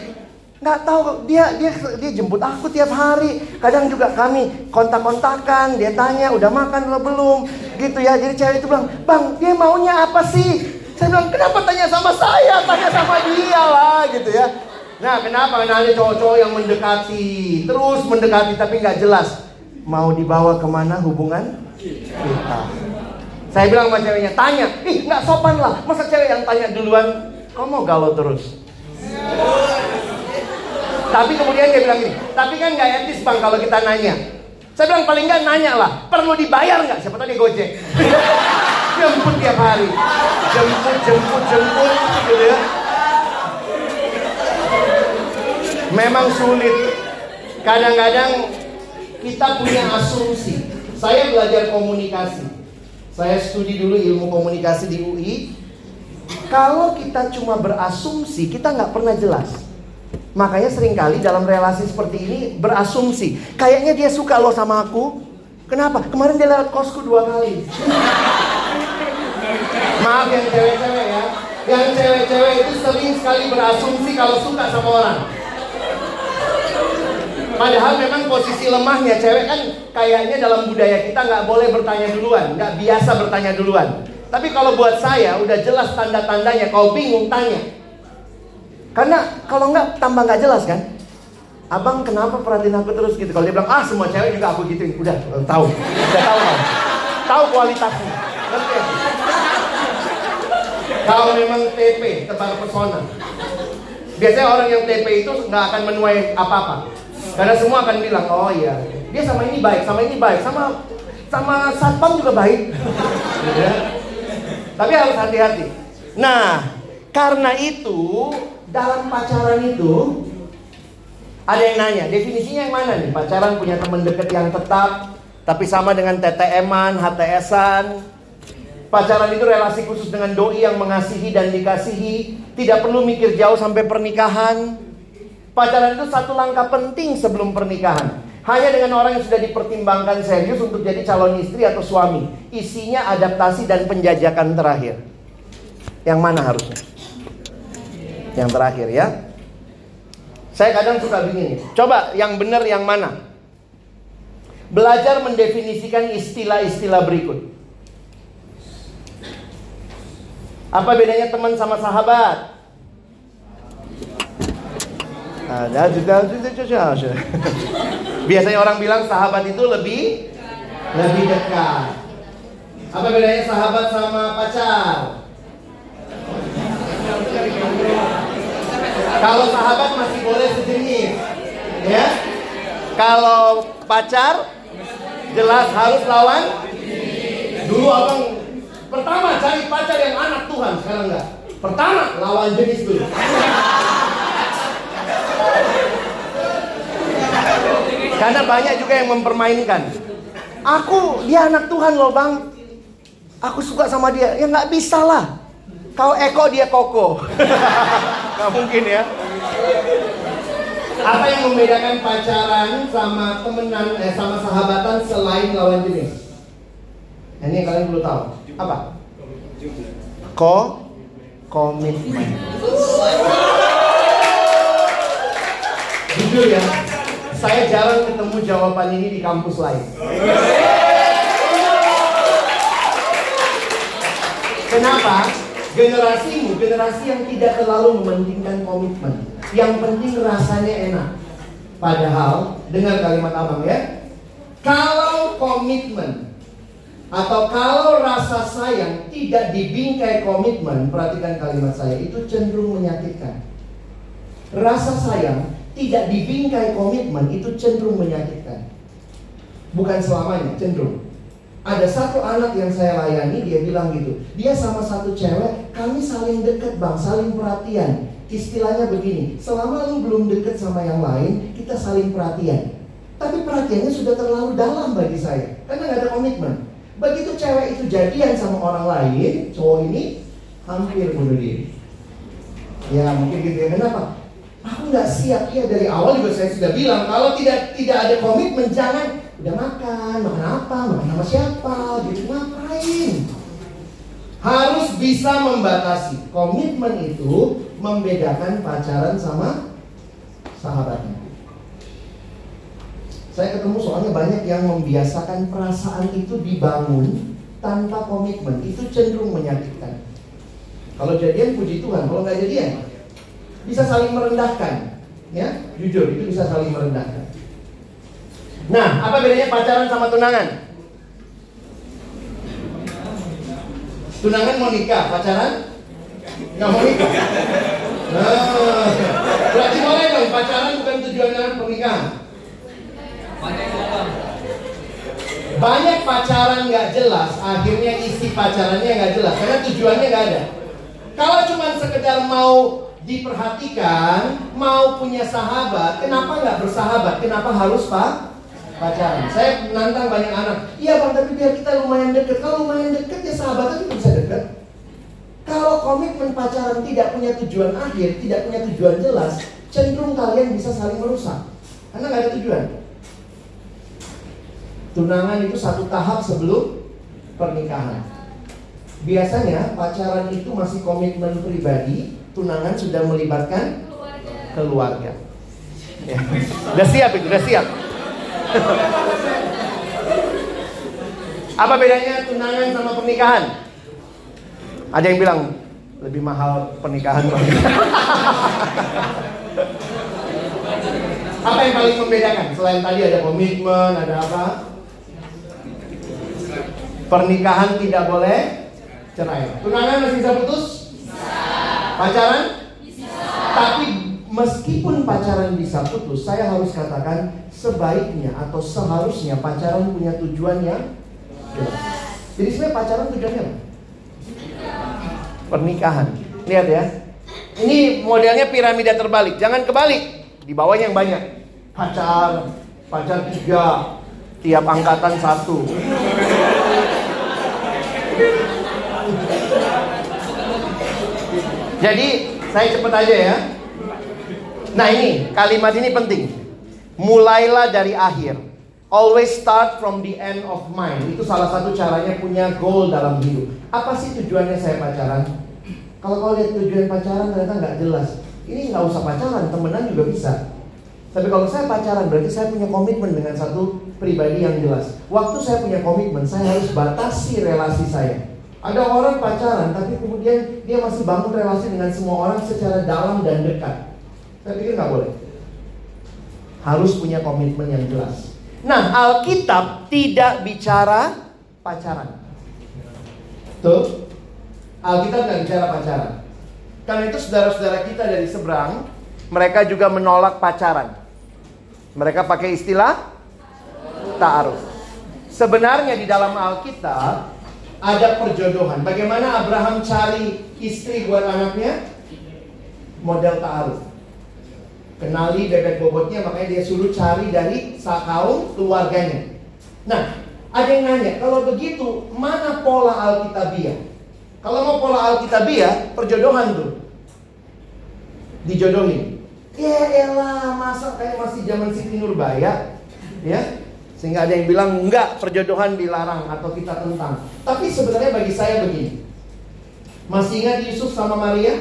nggak tahu dia dia dia jemput aku tiap hari kadang juga kami kontak-kontakan dia tanya udah makan atau belum gitu ya jadi cewek itu bilang bang dia maunya apa sih saya bilang kenapa tanya sama saya tanya sama dia lah gitu ya nah kenapa ada cowok-cowok yang mendekati terus mendekati tapi nggak jelas mau dibawa ke mana hubungan kita saya bilang sama ceweknya tanya ih nggak sopan lah masa cewek yang tanya duluan kau mau galau terus tapi kemudian dia bilang gini, tapi kan nggak etis bang kalau kita nanya. Saya bilang paling nggak nanya lah, perlu dibayar nggak? Siapa tahu dia gojek. jemput tiap hari, jemput, jemput, jemput, gitu ya. Memang sulit. Kadang-kadang kita punya asumsi. Saya belajar komunikasi. Saya studi dulu ilmu komunikasi di UI. Kalau kita cuma berasumsi, kita nggak pernah jelas. Makanya sering kali dalam relasi seperti ini berasumsi. Kayaknya dia suka lo sama aku. Kenapa? Kemarin dia lewat kosku dua kali. Maaf yang cewek-cewek ya. Yang cewek-cewek itu sering sekali berasumsi kalau suka sama orang. Padahal memang posisi lemahnya cewek kan kayaknya dalam budaya kita nggak boleh bertanya duluan, nggak biasa bertanya duluan. Tapi kalau buat saya udah jelas tanda-tandanya, kau bingung tanya. Karena kalau nggak tambah nggak jelas kan. Abang kenapa perhatiin aku terus gitu? Kalau dia bilang ah semua cewek juga aku gituin, udah tahu, udah tahu tahu, tahu kualitasnya. Ya? Kalau memang TP tebar pesona, biasanya orang yang TP itu nggak akan menuai apa-apa, karena semua akan bilang oh iya dia sama ini baik, sama ini baik, sama sama satpam juga baik. Ya. Tapi harus hati-hati. Nah, karena itu dalam pacaran itu ada yang nanya, definisinya yang mana nih? Pacaran punya teman dekat yang tetap, tapi sama dengan TTM-an, HTS-an. Pacaran itu relasi khusus dengan doi yang mengasihi dan dikasihi, tidak perlu mikir jauh sampai pernikahan. Pacaran itu satu langkah penting sebelum pernikahan. Hanya dengan orang yang sudah dipertimbangkan serius untuk jadi calon istri atau suami. Isinya adaptasi dan penjajakan terakhir. Yang mana harusnya? Yang terakhir ya. Saya kadang suka begini. Coba yang benar yang mana? Belajar mendefinisikan istilah-istilah berikut. Apa bedanya teman sama sahabat? Juga Biasanya orang bilang sahabat itu lebih lebih dekat. Apa bedanya sahabat sama pacar? Kalau sahabat masih boleh sejenis, ya. Kalau pacar jelas harus lawan. Dulu abang pertama cari pacar yang anak Tuhan, sekarang enggak. Pertama lawan jenis dulu. Karena banyak juga yang mempermainkan. Aku dia anak Tuhan loh bang. Aku suka sama dia. Ya nggak bisa lah. Kau Eko dia Koko. Gak mungkin ya. Apa yang membedakan pacaran sama temenan eh, sama sahabatan selain lawan jenis? Ini kalian perlu tahu. Apa? Ko komitmen. Jujur ya, saya jarang ketemu jawaban ini di kampus lain. Kenapa? Generasimu, generasi yang tidak terlalu mementingkan komitmen. Yang penting rasanya enak. Padahal, dengar kalimat abang ya. Kalau komitmen atau kalau rasa sayang tidak dibingkai komitmen, perhatikan kalimat saya, itu cenderung menyakitkan. Rasa sayang tidak dibingkai komitmen itu cenderung menyakitkan. Bukan selamanya, cenderung. Ada satu anak yang saya layani, dia bilang gitu. Dia sama satu cewek, kami saling deket bang, saling perhatian. Istilahnya begini, selama lu belum deket sama yang lain, kita saling perhatian. Tapi perhatiannya sudah terlalu dalam bagi saya, karena nggak ada komitmen. Begitu cewek itu jadian sama orang lain, cowok ini hampir bunuh diri. Ya mungkin gitu ya, kenapa? Aku nggak siap, ya dari awal juga saya sudah bilang, kalau tidak tidak ada komitmen, jangan udah makan, makan apa, makan sama siapa, gitu ngapain? Harus bisa membatasi. Komitmen itu membedakan pacaran sama sahabatnya. Saya ketemu soalnya banyak yang membiasakan perasaan itu dibangun tanpa komitmen. Itu cenderung menyakitkan. Kalau jadian puji Tuhan, kalau nggak jadian bisa saling merendahkan. Ya, jujur itu bisa saling merendahkan. Nah, apa bedanya pacaran sama tunangan? Tunangan mau nikah, pacaran nggak mau nikah. Nah, berarti boleh dong pacaran bukan tujuannya pernikahan. Banyak pacaran nggak jelas, akhirnya isi pacarannya nggak jelas karena tujuannya nggak ada. Kalau cuma sekedar mau diperhatikan, mau punya sahabat, kenapa nggak bersahabat? Kenapa harus pak pacaran? Saya nantang banyak anak, iya bang tapi biar kita lumayan deket. Kalau lumayan deket ya sahabat itu bisa deket. Kalau komitmen pacaran tidak punya tujuan akhir, tidak punya tujuan jelas, cenderung kalian bisa saling merusak. Karena nggak ada tujuan. Tunangan itu satu tahap sebelum pernikahan. Biasanya pacaran itu masih komitmen pribadi, tunangan sudah melibatkan keluarga. Ya. Udah siap itu, udah siap. Apa bedanya tunangan sama pernikahan? Ada yang bilang lebih mahal pernikahan. apa yang paling membedakan? Selain tadi ada komitmen, ada apa? Pernikahan tidak boleh cerai. Tunangan masih bisa putus? Pacaran? Tapi meskipun pacaran bisa putus, saya harus katakan sebaiknya atau seharusnya pacaran punya tujuan yang jelas. Jadi sebenarnya pacaran tujuannya apa? Pernikahan. Lihat ya. Ini modelnya piramida terbalik. Jangan kebalik. Di bawahnya yang banyak. Pacar, pacar tiga, tiap angkatan satu. Jadi saya cepet aja ya. Nah ini kalimat ini penting. Mulailah dari akhir. Always start from the end of mind. Itu salah satu caranya punya goal dalam hidup. Apa sih tujuannya saya pacaran? Kalau kau lihat tujuan pacaran ternyata nggak jelas. Ini nggak usah pacaran, temenan juga bisa. Tapi kalau saya pacaran berarti saya punya komitmen dengan satu pribadi yang jelas. Waktu saya punya komitmen, saya harus batasi relasi saya. Ada orang pacaran tapi kemudian dia masih bangun relasi dengan semua orang secara dalam dan dekat. Saya pikir nggak boleh. Harus punya komitmen yang jelas. Nah, Alkitab tidak bicara pacaran. Tuh, Alkitab nggak bicara pacaran. Karena itu saudara-saudara kita dari seberang, mereka juga menolak pacaran. Mereka pakai istilah ta'aruf. Sebenarnya di dalam Alkitab ada perjodohan. Bagaimana Abraham cari istri buat anaknya? Model ta'aruf. Kenali bebek bobotnya, makanya dia suruh cari dari kaum keluarganya. Nah, ada yang nanya, kalau begitu, mana pola Alkitabiah? Kalau mau pola Alkitabiah, perjodohan tuh. Dijodohin. Ya elah, masa kayak masih zaman Siti Nurbaya? Ya, sehingga ada yang bilang enggak perjodohan dilarang atau kita tentang. Tapi sebenarnya bagi saya begini. Masih ingat Yusuf sama Maria?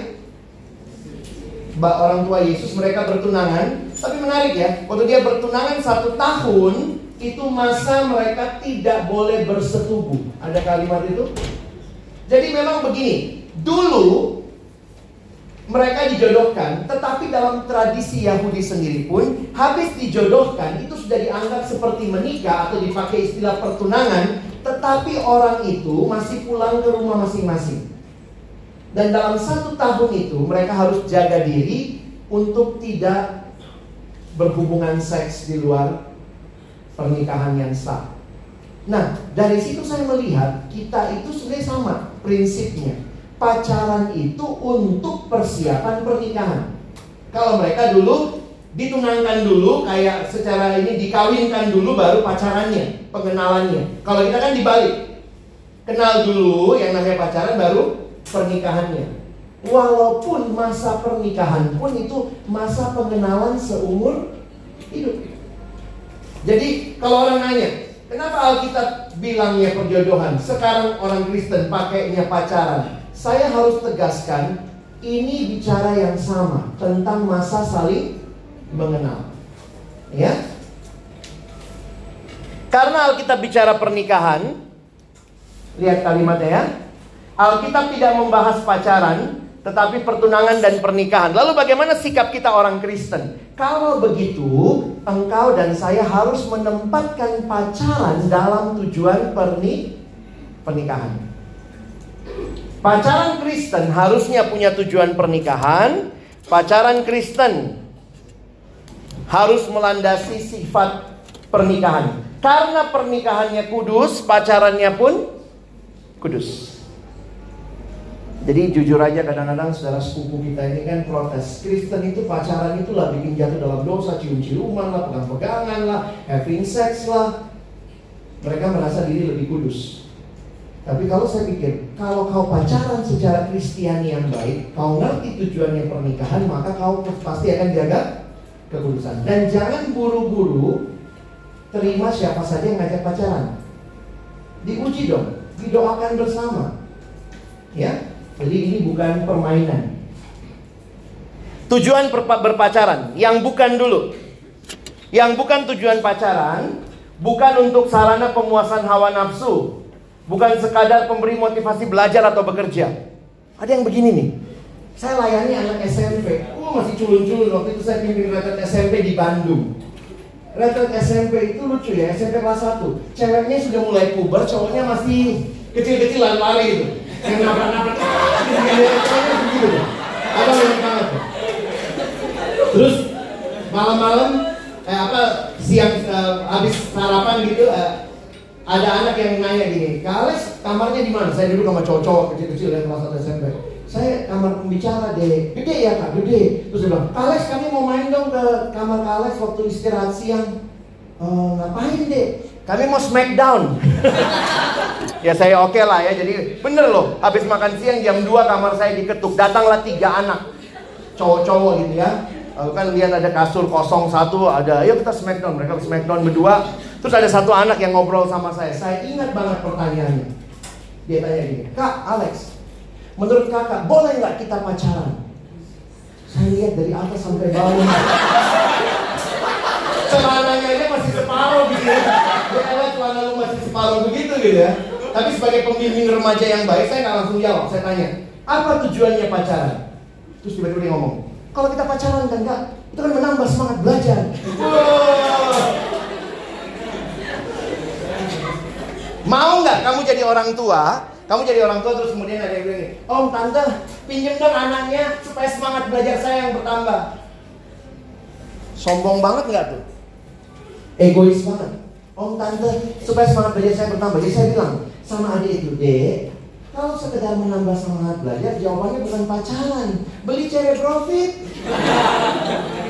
Mbak orang tua Yesus mereka bertunangan. Tapi menarik ya, waktu dia bertunangan satu tahun itu masa mereka tidak boleh bersetubuh. Ada kalimat itu? Jadi memang begini, dulu mereka dijodohkan, tetapi dalam tradisi Yahudi sendiri pun habis dijodohkan itu sudah dianggap seperti menikah atau dipakai istilah pertunangan, tetapi orang itu masih pulang ke rumah masing-masing. Dan dalam satu tahun itu mereka harus jaga diri untuk tidak berhubungan seks di luar pernikahan yang sah. Nah, dari situ saya melihat kita itu sebenarnya sama prinsipnya. Pacaran itu untuk persiapan pernikahan. Kalau mereka dulu ditunangkan dulu kayak secara ini dikawinkan dulu baru pacarannya, pengenalannya. Kalau kita kan dibalik. Kenal dulu yang namanya pacaran baru pernikahannya. Walaupun masa pernikahan pun itu masa pengenalan seumur hidup. Jadi kalau orang nanya, kenapa Alkitab bilangnya perjodohan? Sekarang orang Kristen pakainya pacaran. Saya harus tegaskan, ini bicara yang sama tentang masa saling mengenal. Ya. Karena Alkitab bicara pernikahan, lihat kalimatnya ya. Alkitab tidak membahas pacaran, tetapi pertunangan dan pernikahan. Lalu bagaimana sikap kita orang Kristen? Kalau begitu, engkau dan saya harus menempatkan pacaran dalam tujuan perni pernikahan. Pacaran Kristen harusnya punya tujuan pernikahan. Pacaran Kristen harus melandasi sifat pernikahan. Karena pernikahannya kudus, pacarannya pun kudus. Jadi jujur aja kadang-kadang saudara sepupu kita ini kan protes Kristen itu pacaran itulah bikin jatuh dalam dosa Cium-ciuman lah, pegang-pegangan lah Having sex lah Mereka merasa diri lebih kudus Tapi kalau saya pikir Kalau kau pacaran secara Kristiani yang baik Kau ngerti tujuannya pernikahan Maka kau pasti akan jaga kekudusan Dan jangan buru-buru Terima siapa saja yang ngajak pacaran Diuji dong Didoakan bersama Ya, jadi ini bukan permainan. Tujuan berpacaran yang bukan dulu. Yang bukan tujuan pacaran bukan untuk sarana pemuasan hawa nafsu. Bukan sekadar pemberi motivasi belajar atau bekerja. Ada yang begini nih. Saya layani anak SMP. Oh masih culun-culun waktu itu saya pimpin retret SMP di Bandung. Retret SMP itu lucu ya, SMP kelas 1. Ceweknya sudah mulai puber, cowoknya masih kecil-kecil lari-lari gitu yang nabrak-nabrak apa yang banget terus malam-malam eh, apa siang eh, habis sarapan gitu eh, ada anak yang nanya gini, Kales kamarnya di mana? Saya dulu sama cowok-cowok kecil-kecil yang kelas 1 SMP. Saya kamar pembicara deh, gede ya kak, gede. Terus dia bilang, Kales kami mau main dong ke kamar Kales waktu istirahat siang. Oh, ngapain deh? Kami mau smackdown. ya saya oke okay lah ya. Jadi bener loh. Habis makan siang jam 2 kamar saya diketuk. Datanglah tiga anak. Cowok-cowok gitu ya. Lalu kan lihat ada kasur kosong satu. Ada ayo kita smackdown. Mereka smackdown berdua. Terus ada satu anak yang ngobrol sama saya. Saya ingat banget pertanyaannya. Dia tanya gini. Kak Alex. Menurut kakak boleh nggak kita pacaran? Saya lihat dari atas sampai bawah. Celananya aja masih separuh gitu ya ya celana lu masih separuh begitu gitu ya. Tapi sebagai pembimbing remaja yang baik, saya nggak langsung jawab. Saya tanya, apa tujuannya pacaran? Terus tiba-tiba dia ngomong, kalau kita pacaran kan enggak, itu kan menambah semangat belajar. Mau nggak kamu jadi orang tua? Kamu jadi orang tua terus kemudian ada yang bilang, Om tante pinjem dong anaknya supaya semangat belajar saya yang bertambah. Sombong banget nggak tuh? Egois banget. Om tante supaya semangat belajar saya bertambah. Jadi saya bilang sama adik itu, dek, kalau sekedar menambah semangat belajar, jawabannya bukan pacaran, beli cewek profit,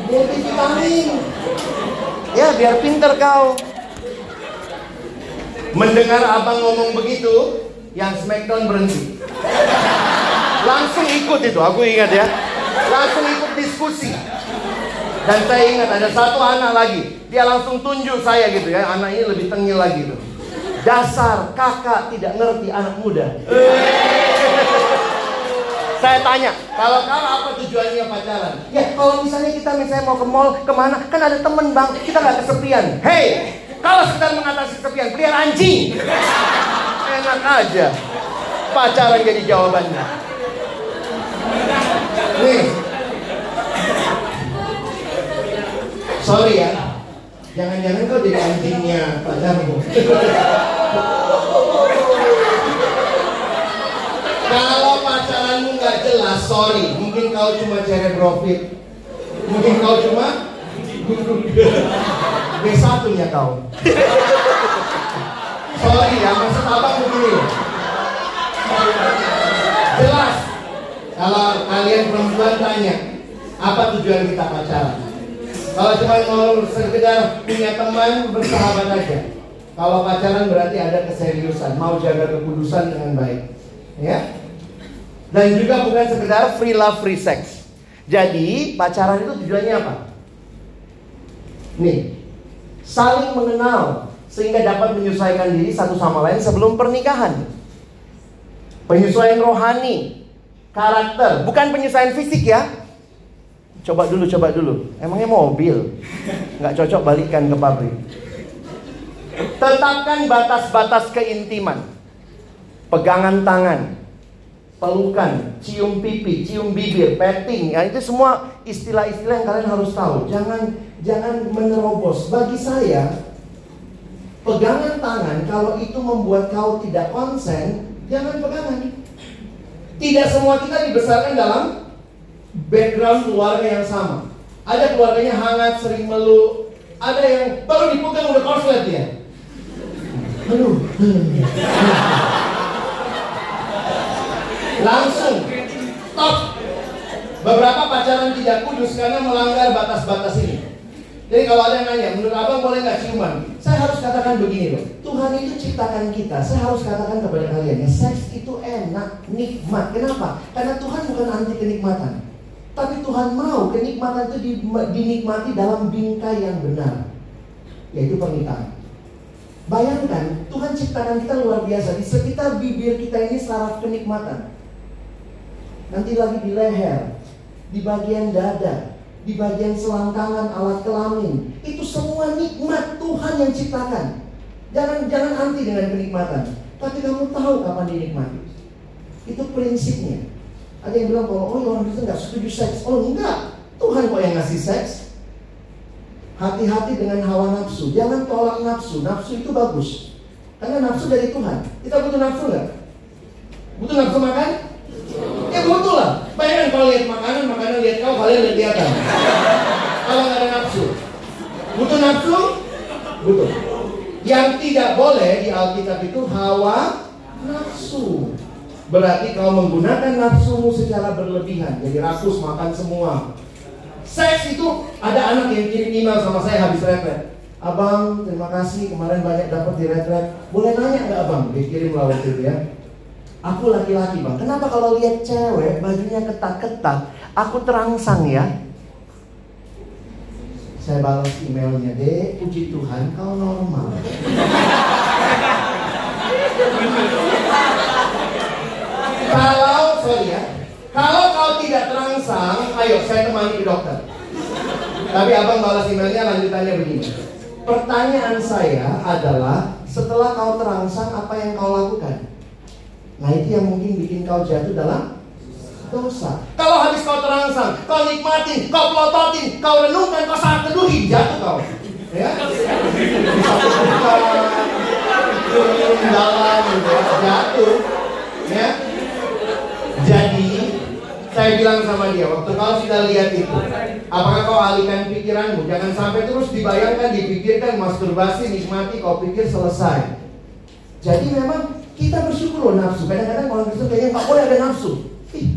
biar vitamin, ya biar pinter kau. Mendengar abang ngomong begitu, yang Smackdown berhenti. Langsung ikut itu, aku ingat ya. Langsung ikut diskusi. Dan saya ingat ada satu anak lagi, dia langsung tunjuk saya gitu ya, anak ini lebih tengil lagi tuh. Dasar kakak tidak ngerti anak muda. saya tanya, kalau kau apa tujuannya pacaran? Ya kalau misalnya kita misalnya mau ke mall ke mana, kan ada temen bang, kita nggak kesepian. Hei, kalau sedang mengatasi kesepian, pelihara anjing. Enak aja. Pacaran jadi jawabannya. Nih, sorry ya jangan-jangan kau jadi anjingnya pacarmu kalau pacaranmu nggak jelas sorry. Mungkin kau cuma cari profit. Mungkin kau cuma B1 nya kau. Sorry ya maksud abang begini. Jelas. Kalau kalian perempuan tanya apa tujuan kita pacaran kalau cuma mau sekedar punya teman bersahabat aja. Kalau pacaran berarti ada keseriusan, mau jaga kekudusan dengan baik. Ya. Dan juga bukan sekedar free love, free sex. Jadi pacaran itu tujuannya apa? Nih, saling mengenal sehingga dapat menyesuaikan diri satu sama lain sebelum pernikahan. Penyesuaian rohani, karakter, bukan penyesuaian fisik ya. Coba dulu, coba dulu. Emangnya mobil? Nggak cocok balikkan ke pabrik. Tetapkan batas-batas keintiman. Pegangan tangan, pelukan, cium pipi, cium bibir, petting. Ya, itu semua istilah-istilah yang kalian harus tahu. Jangan jangan menerobos. Bagi saya, pegangan tangan kalau itu membuat kau tidak konsen, jangan pegangan. Tidak semua kita dibesarkan dalam background keluarga yang sama. Ada keluarganya hangat, sering meluk. Ada yang baru dipegang udah korslet ya. Aduh. Langsung stop. Beberapa pacaran tidak kudus karena melanggar batas-batas ini. Jadi kalau ada yang nanya, menurut abang boleh nggak ciuman? Saya harus katakan begini loh, Tuhan itu ciptakan kita. Saya harus katakan kepada kalian, ya seks itu enak, nikmat. Kenapa? Karena Tuhan bukan anti kenikmatan. Tapi Tuhan mau kenikmatan itu dinikmati dalam bingkai yang benar, yaitu pernikahan. Bayangkan, Tuhan ciptakan kita luar biasa. Di sekitar bibir kita ini saraf kenikmatan. Nanti lagi di leher, di bagian dada, di bagian selangkangan alat kelamin. Itu semua nikmat Tuhan yang ciptakan. Jangan jangan anti dengan kenikmatan. Tapi kamu tahu kapan dinikmati. Itu prinsipnya. Ada yang bilang bahwa oh orang Kristen nggak setuju seks. Oh enggak, Tuhan kok yang ngasih seks. Hati-hati dengan hawa nafsu. Jangan tolak nafsu. Nafsu itu bagus. Karena nafsu dari Tuhan. Kita butuh nafsu nggak? Butuh nafsu makan? Ya butuh lah. Bayangkan kalau lihat makanan, makanan lihat kau, kalian lihat kelihatan. kalau nggak ada nafsu. Butuh nafsu? Butuh. Yang tidak boleh di Alkitab itu hawa nafsu. Berarti kau menggunakan nafsumu secara berlebihan. Jadi rakus makan semua. Seks itu ada anak yang kirim email sama saya habis retret. Abang, terima kasih kemarin banyak dapat di retret. Boleh nanya nggak abang? Dia kirim lah waktu itu ya. Aku laki-laki bang. Kenapa kalau lihat cewek bajunya ketat-ketat, aku terangsang ya? Saya balas emailnya, deh. Puji Tuhan, kau normal. kalau sorry ya, kalau kau tidak terangsang, ayo saya temani ke dokter. Tapi abang balas emailnya lanjutannya begini. Pertanyaan saya adalah setelah kau terangsang apa yang kau lakukan? Nah itu yang mungkin bikin kau jatuh dalam dosa. Kalau habis kau terangsang, kau nikmatin, kau pelototin, kau renungkan, kau saat teduhi, jatuh kau. Ya, turun dalam, gitu ya. jatuh. Ya, saya bilang sama dia, waktu kau sudah lihat itu, apakah kau alihkan pikiranmu? Jangan sampai terus dibayangkan, dipikirkan, masturbasi, nikmati, kau pikir selesai. Jadi memang kita bersyukur loh nafsu. Kadang-kadang orang Kristen kayaknya nggak boleh ada nafsu. Ih,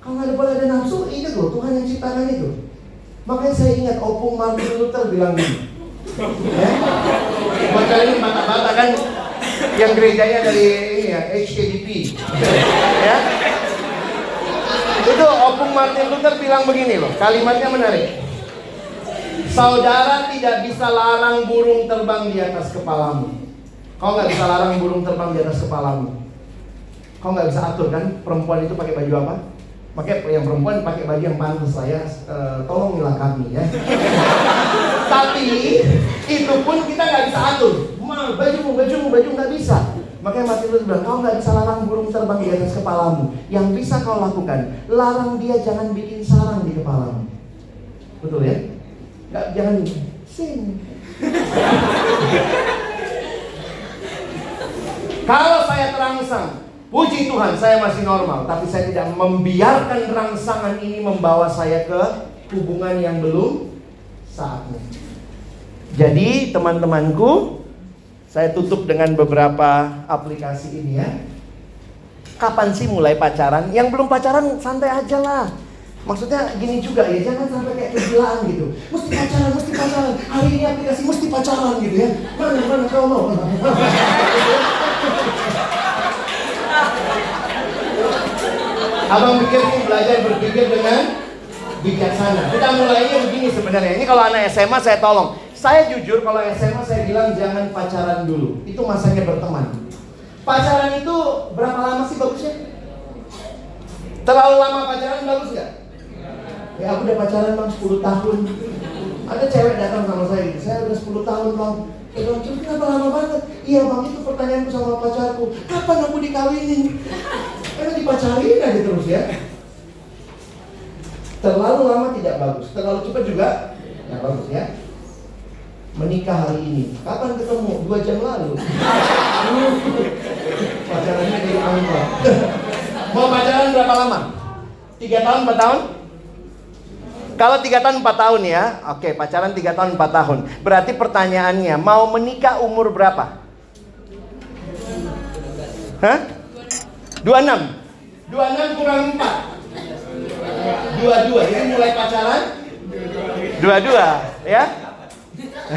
kalau nggak boleh ada nafsu, ingat loh Tuhan yang ciptakan itu. Makanya saya ingat Opung Martin Luther bilang gini. Ya? Kalian mata-mata kan yang gerejanya dari ini ya, HKDP. ya. Itu Opung Martin Luther bilang begini loh, kalimatnya menarik. Saudara tidak bisa larang burung terbang di atas kepalamu. Kau nggak bisa larang burung terbang di atas kepalamu. Kau nggak bisa atur kan perempuan itu pakai baju apa? Pakai yang perempuan pakai baju yang pantas saya uh, tolongilah kami ya. Tapi itu pun kita nggak bisa atur. Ma, bajumu, bajumu, baju nggak bisa. Makanya Martin Luther bilang, kau nggak bisa larang burung terbang di atas kepalamu. Yang bisa kau lakukan, larang dia jangan bikin sarang di kepalamu. Betul ya? Nggak, jangan sing. Kalau saya terangsang, puji Tuhan saya masih normal, tapi saya tidak membiarkan rangsangan ini membawa saya ke hubungan yang belum saatnya. Jadi teman-temanku, saya tutup dengan beberapa aplikasi ini ya. Kapan sih mulai pacaran? Yang belum pacaran santai aja lah. Maksudnya gini juga ya, jangan sampai kayak kegilaan gitu. Mesti pacaran, mesti pacaran. Hari ini aplikasi mesti pacaran gitu ya. Mana mana kau mau? Abang pikir ini belajar berpikir dengan bijaksana. Kita mulainya begini sebenarnya. Ini kalau anak SMA saya tolong. Saya jujur kalau SMA saya bilang jangan pacaran dulu. Itu masanya berteman. Pacaran itu berapa lama sih bagusnya? Terlalu lama pacaran bagus nggak? Ya aku udah pacaran bang 10 tahun. Ada cewek datang sama saya gitu, saya udah 10 tahun bang. Saya bilang, terus kenapa lama banget? Iya bang, itu pertanyaanku sama pacarku. Kapan aku dikawinin? Karena dipacarin aja terus ya. Terlalu lama tidak bagus, terlalu cepat juga nggak bagus ya. Menikah hari ini, kapan ketemu? Dua jam lalu. Pacarannya dari angka. Mau pacaran berapa lama? Tiga tahun, empat tahun? Kalau tiga tahun empat tahun ya, oke pacaran tiga tahun empat tahun. Berarti pertanyaannya mau menikah umur berapa? Hah? Dua enam. Dua enam kurang empat. Dua dua. Jadi mulai pacaran? Dua dua, ya.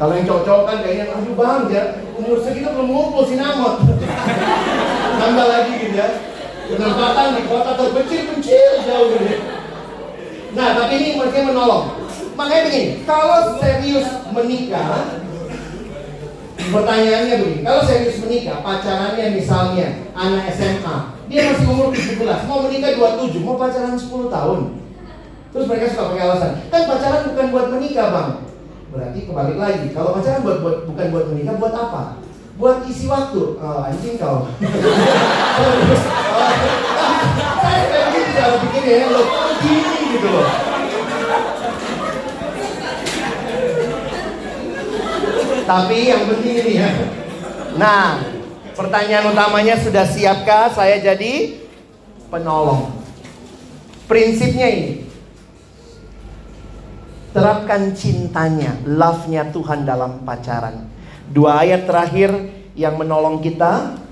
Kalau yang cowok-cowok kan kayaknya, aduh bang, ya umur segitu belum ngumpul sinamot. Tambah lagi gitu ya penempatan di kota terpencil-pencil jauh gitu. Nah, tapi ini mereka menolong. Makanya begini, kalau serius menikah, pertanyaannya begini, kalau serius menikah, pacarannya misalnya anak SMA, dia masih umur 17, mau menikah 27, mau pacaran 10 tahun. Terus mereka suka pakai alasan, kan pacaran bukan buat menikah bang. Berarti kebalik lagi, kalau pacaran buat, buat bukan buat menikah, buat apa? buat isi waktu. Oh, anjing kau. Saya kayak bikin ya, lo gini gitu. Tapi yang penting ini ya. Nah, pertanyaan utamanya sudah siapkah saya jadi penolong? Prinsipnya ini. Terapkan cintanya, love-nya Tuhan dalam pacaran. Dua ayat terakhir yang menolong kita.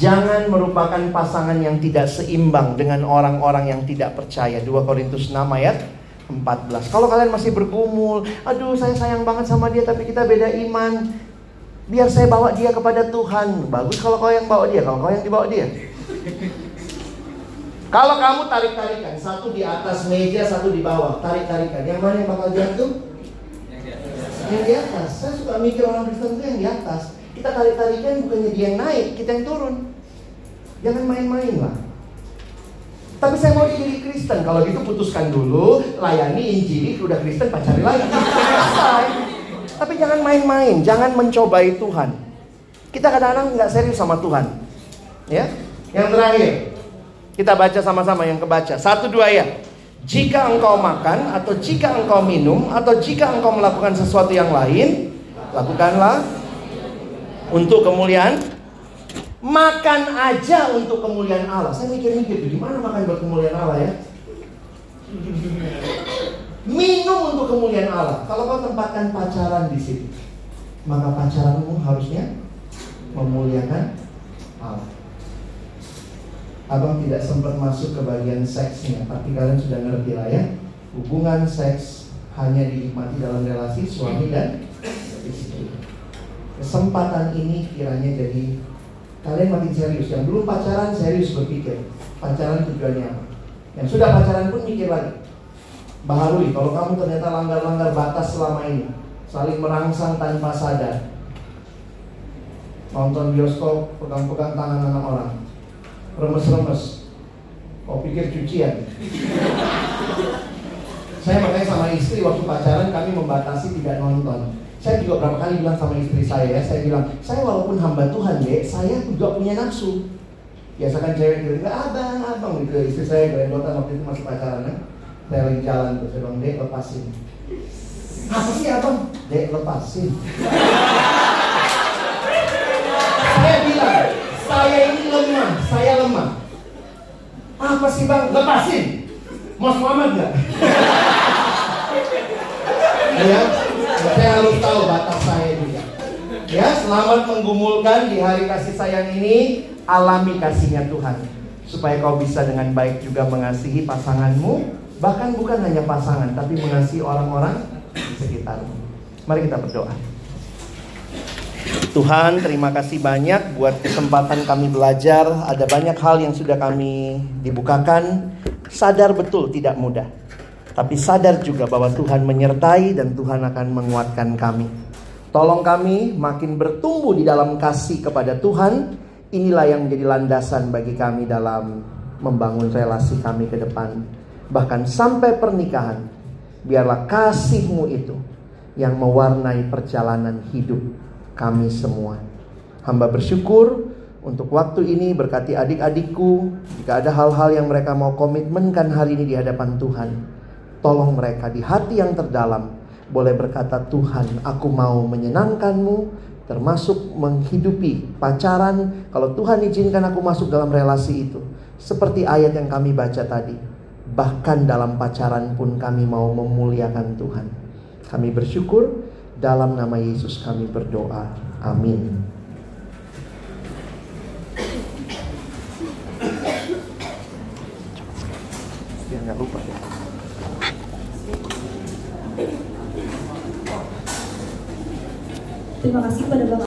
Jangan merupakan pasangan yang tidak seimbang dengan orang-orang yang tidak percaya. 2 Korintus 6 ayat 14 Kalau kalian masih bergumul Aduh saya sayang banget sama dia tapi kita beda iman. Biar saya bawa dia kepada Tuhan. Bagus kalau kau yang bawa dia. Kalau kau yang dibawa dia Kalau kamu tarik-tarikan Satu di atas meja, satu di bawah Tarik-tarikan Yang mana yang bakal jatuh? yang di atas. Saya suka mikir orang Kristen itu yang di atas. Kita tarik-tarikan bukannya dia yang naik, kita yang turun. Jangan main-main lah. Tapi saya mau jadi Kristen. Kalau gitu putuskan dulu, layani Injili, udah Kristen pacari lagi. Selesai. Tapi jangan main-main, jangan mencobai Tuhan. Kita kadang-kadang nggak serius sama Tuhan. Ya, yang terakhir kita baca sama-sama yang kebaca satu dua ya. Jika engkau makan atau jika engkau minum atau jika engkau melakukan sesuatu yang lain, lakukanlah untuk kemuliaan makan aja untuk kemuliaan Allah. Saya mikir-mikir, gimana makan buat kemuliaan Allah ya? Minum untuk kemuliaan Allah. Kalau kau tempatkan pacaran di sini, maka pacaranmu harusnya memuliakan Allah. Abang tidak sempat masuk ke bagian seksnya, tapi kalian sudah ngerti lah ya. Hubungan seks hanya dinikmati dalam relasi suami dan istri. Kesempatan ini kiranya jadi kalian makin serius. Yang belum pacaran serius berpikir pacaran tujuannya apa. Yang sudah pacaran pun mikir lagi. Baharui kalau kamu ternyata langgar-langgar batas selama ini, saling merangsang tanpa sadar. Nonton bioskop, pegang-pegang tangan anak orang, remes-remes. Kau pikir cucian? Saya makanya sama istri waktu pacaran kami membatasi tidak nonton. Saya juga berapa kali bilang sama istri saya ya, saya bilang, saya walaupun hamba Tuhan ya, saya juga punya nafsu. Biasakan cewek gitu, abang, abang gitu. Istri saya gelendotan waktu itu masih pacaran ya. Saya lagi jalan terus saya bilang, dek lepasin. Apa sih abang? Dek lepasin. saya bilang, saya ini lemah, saya. Apa sih bang? Lepasin. Mas Muhammad nggak? ya, saya harus tahu batas saya juga. Ya, selamat menggumulkan di hari kasih sayang ini. Alami kasihnya Tuhan. Supaya kau bisa dengan baik juga mengasihi pasanganmu. Bahkan bukan hanya pasangan, tapi mengasihi orang-orang di sekitarmu. Mari kita berdoa. Tuhan, terima kasih banyak buat kesempatan kami belajar. Ada banyak hal yang sudah kami dibukakan. Sadar betul tidak mudah. Tapi sadar juga bahwa Tuhan menyertai dan Tuhan akan menguatkan kami. Tolong kami makin bertumbuh di dalam kasih kepada Tuhan. Inilah yang menjadi landasan bagi kami dalam membangun relasi kami ke depan. Bahkan sampai pernikahan, biarlah kasihmu itu yang mewarnai perjalanan hidup kami semua. Hamba bersyukur untuk waktu ini berkati adik-adikku. Jika ada hal-hal yang mereka mau komitmenkan hari ini di hadapan Tuhan, tolong mereka di hati yang terdalam boleh berkata Tuhan aku mau menyenangkanmu termasuk menghidupi pacaran kalau Tuhan izinkan aku masuk dalam relasi itu seperti ayat yang kami baca tadi bahkan dalam pacaran pun kami mau memuliakan Tuhan kami bersyukur dalam nama Yesus kami berdoa. Amin. Biar nggak lupa ya. Terima kasih kepada Bapak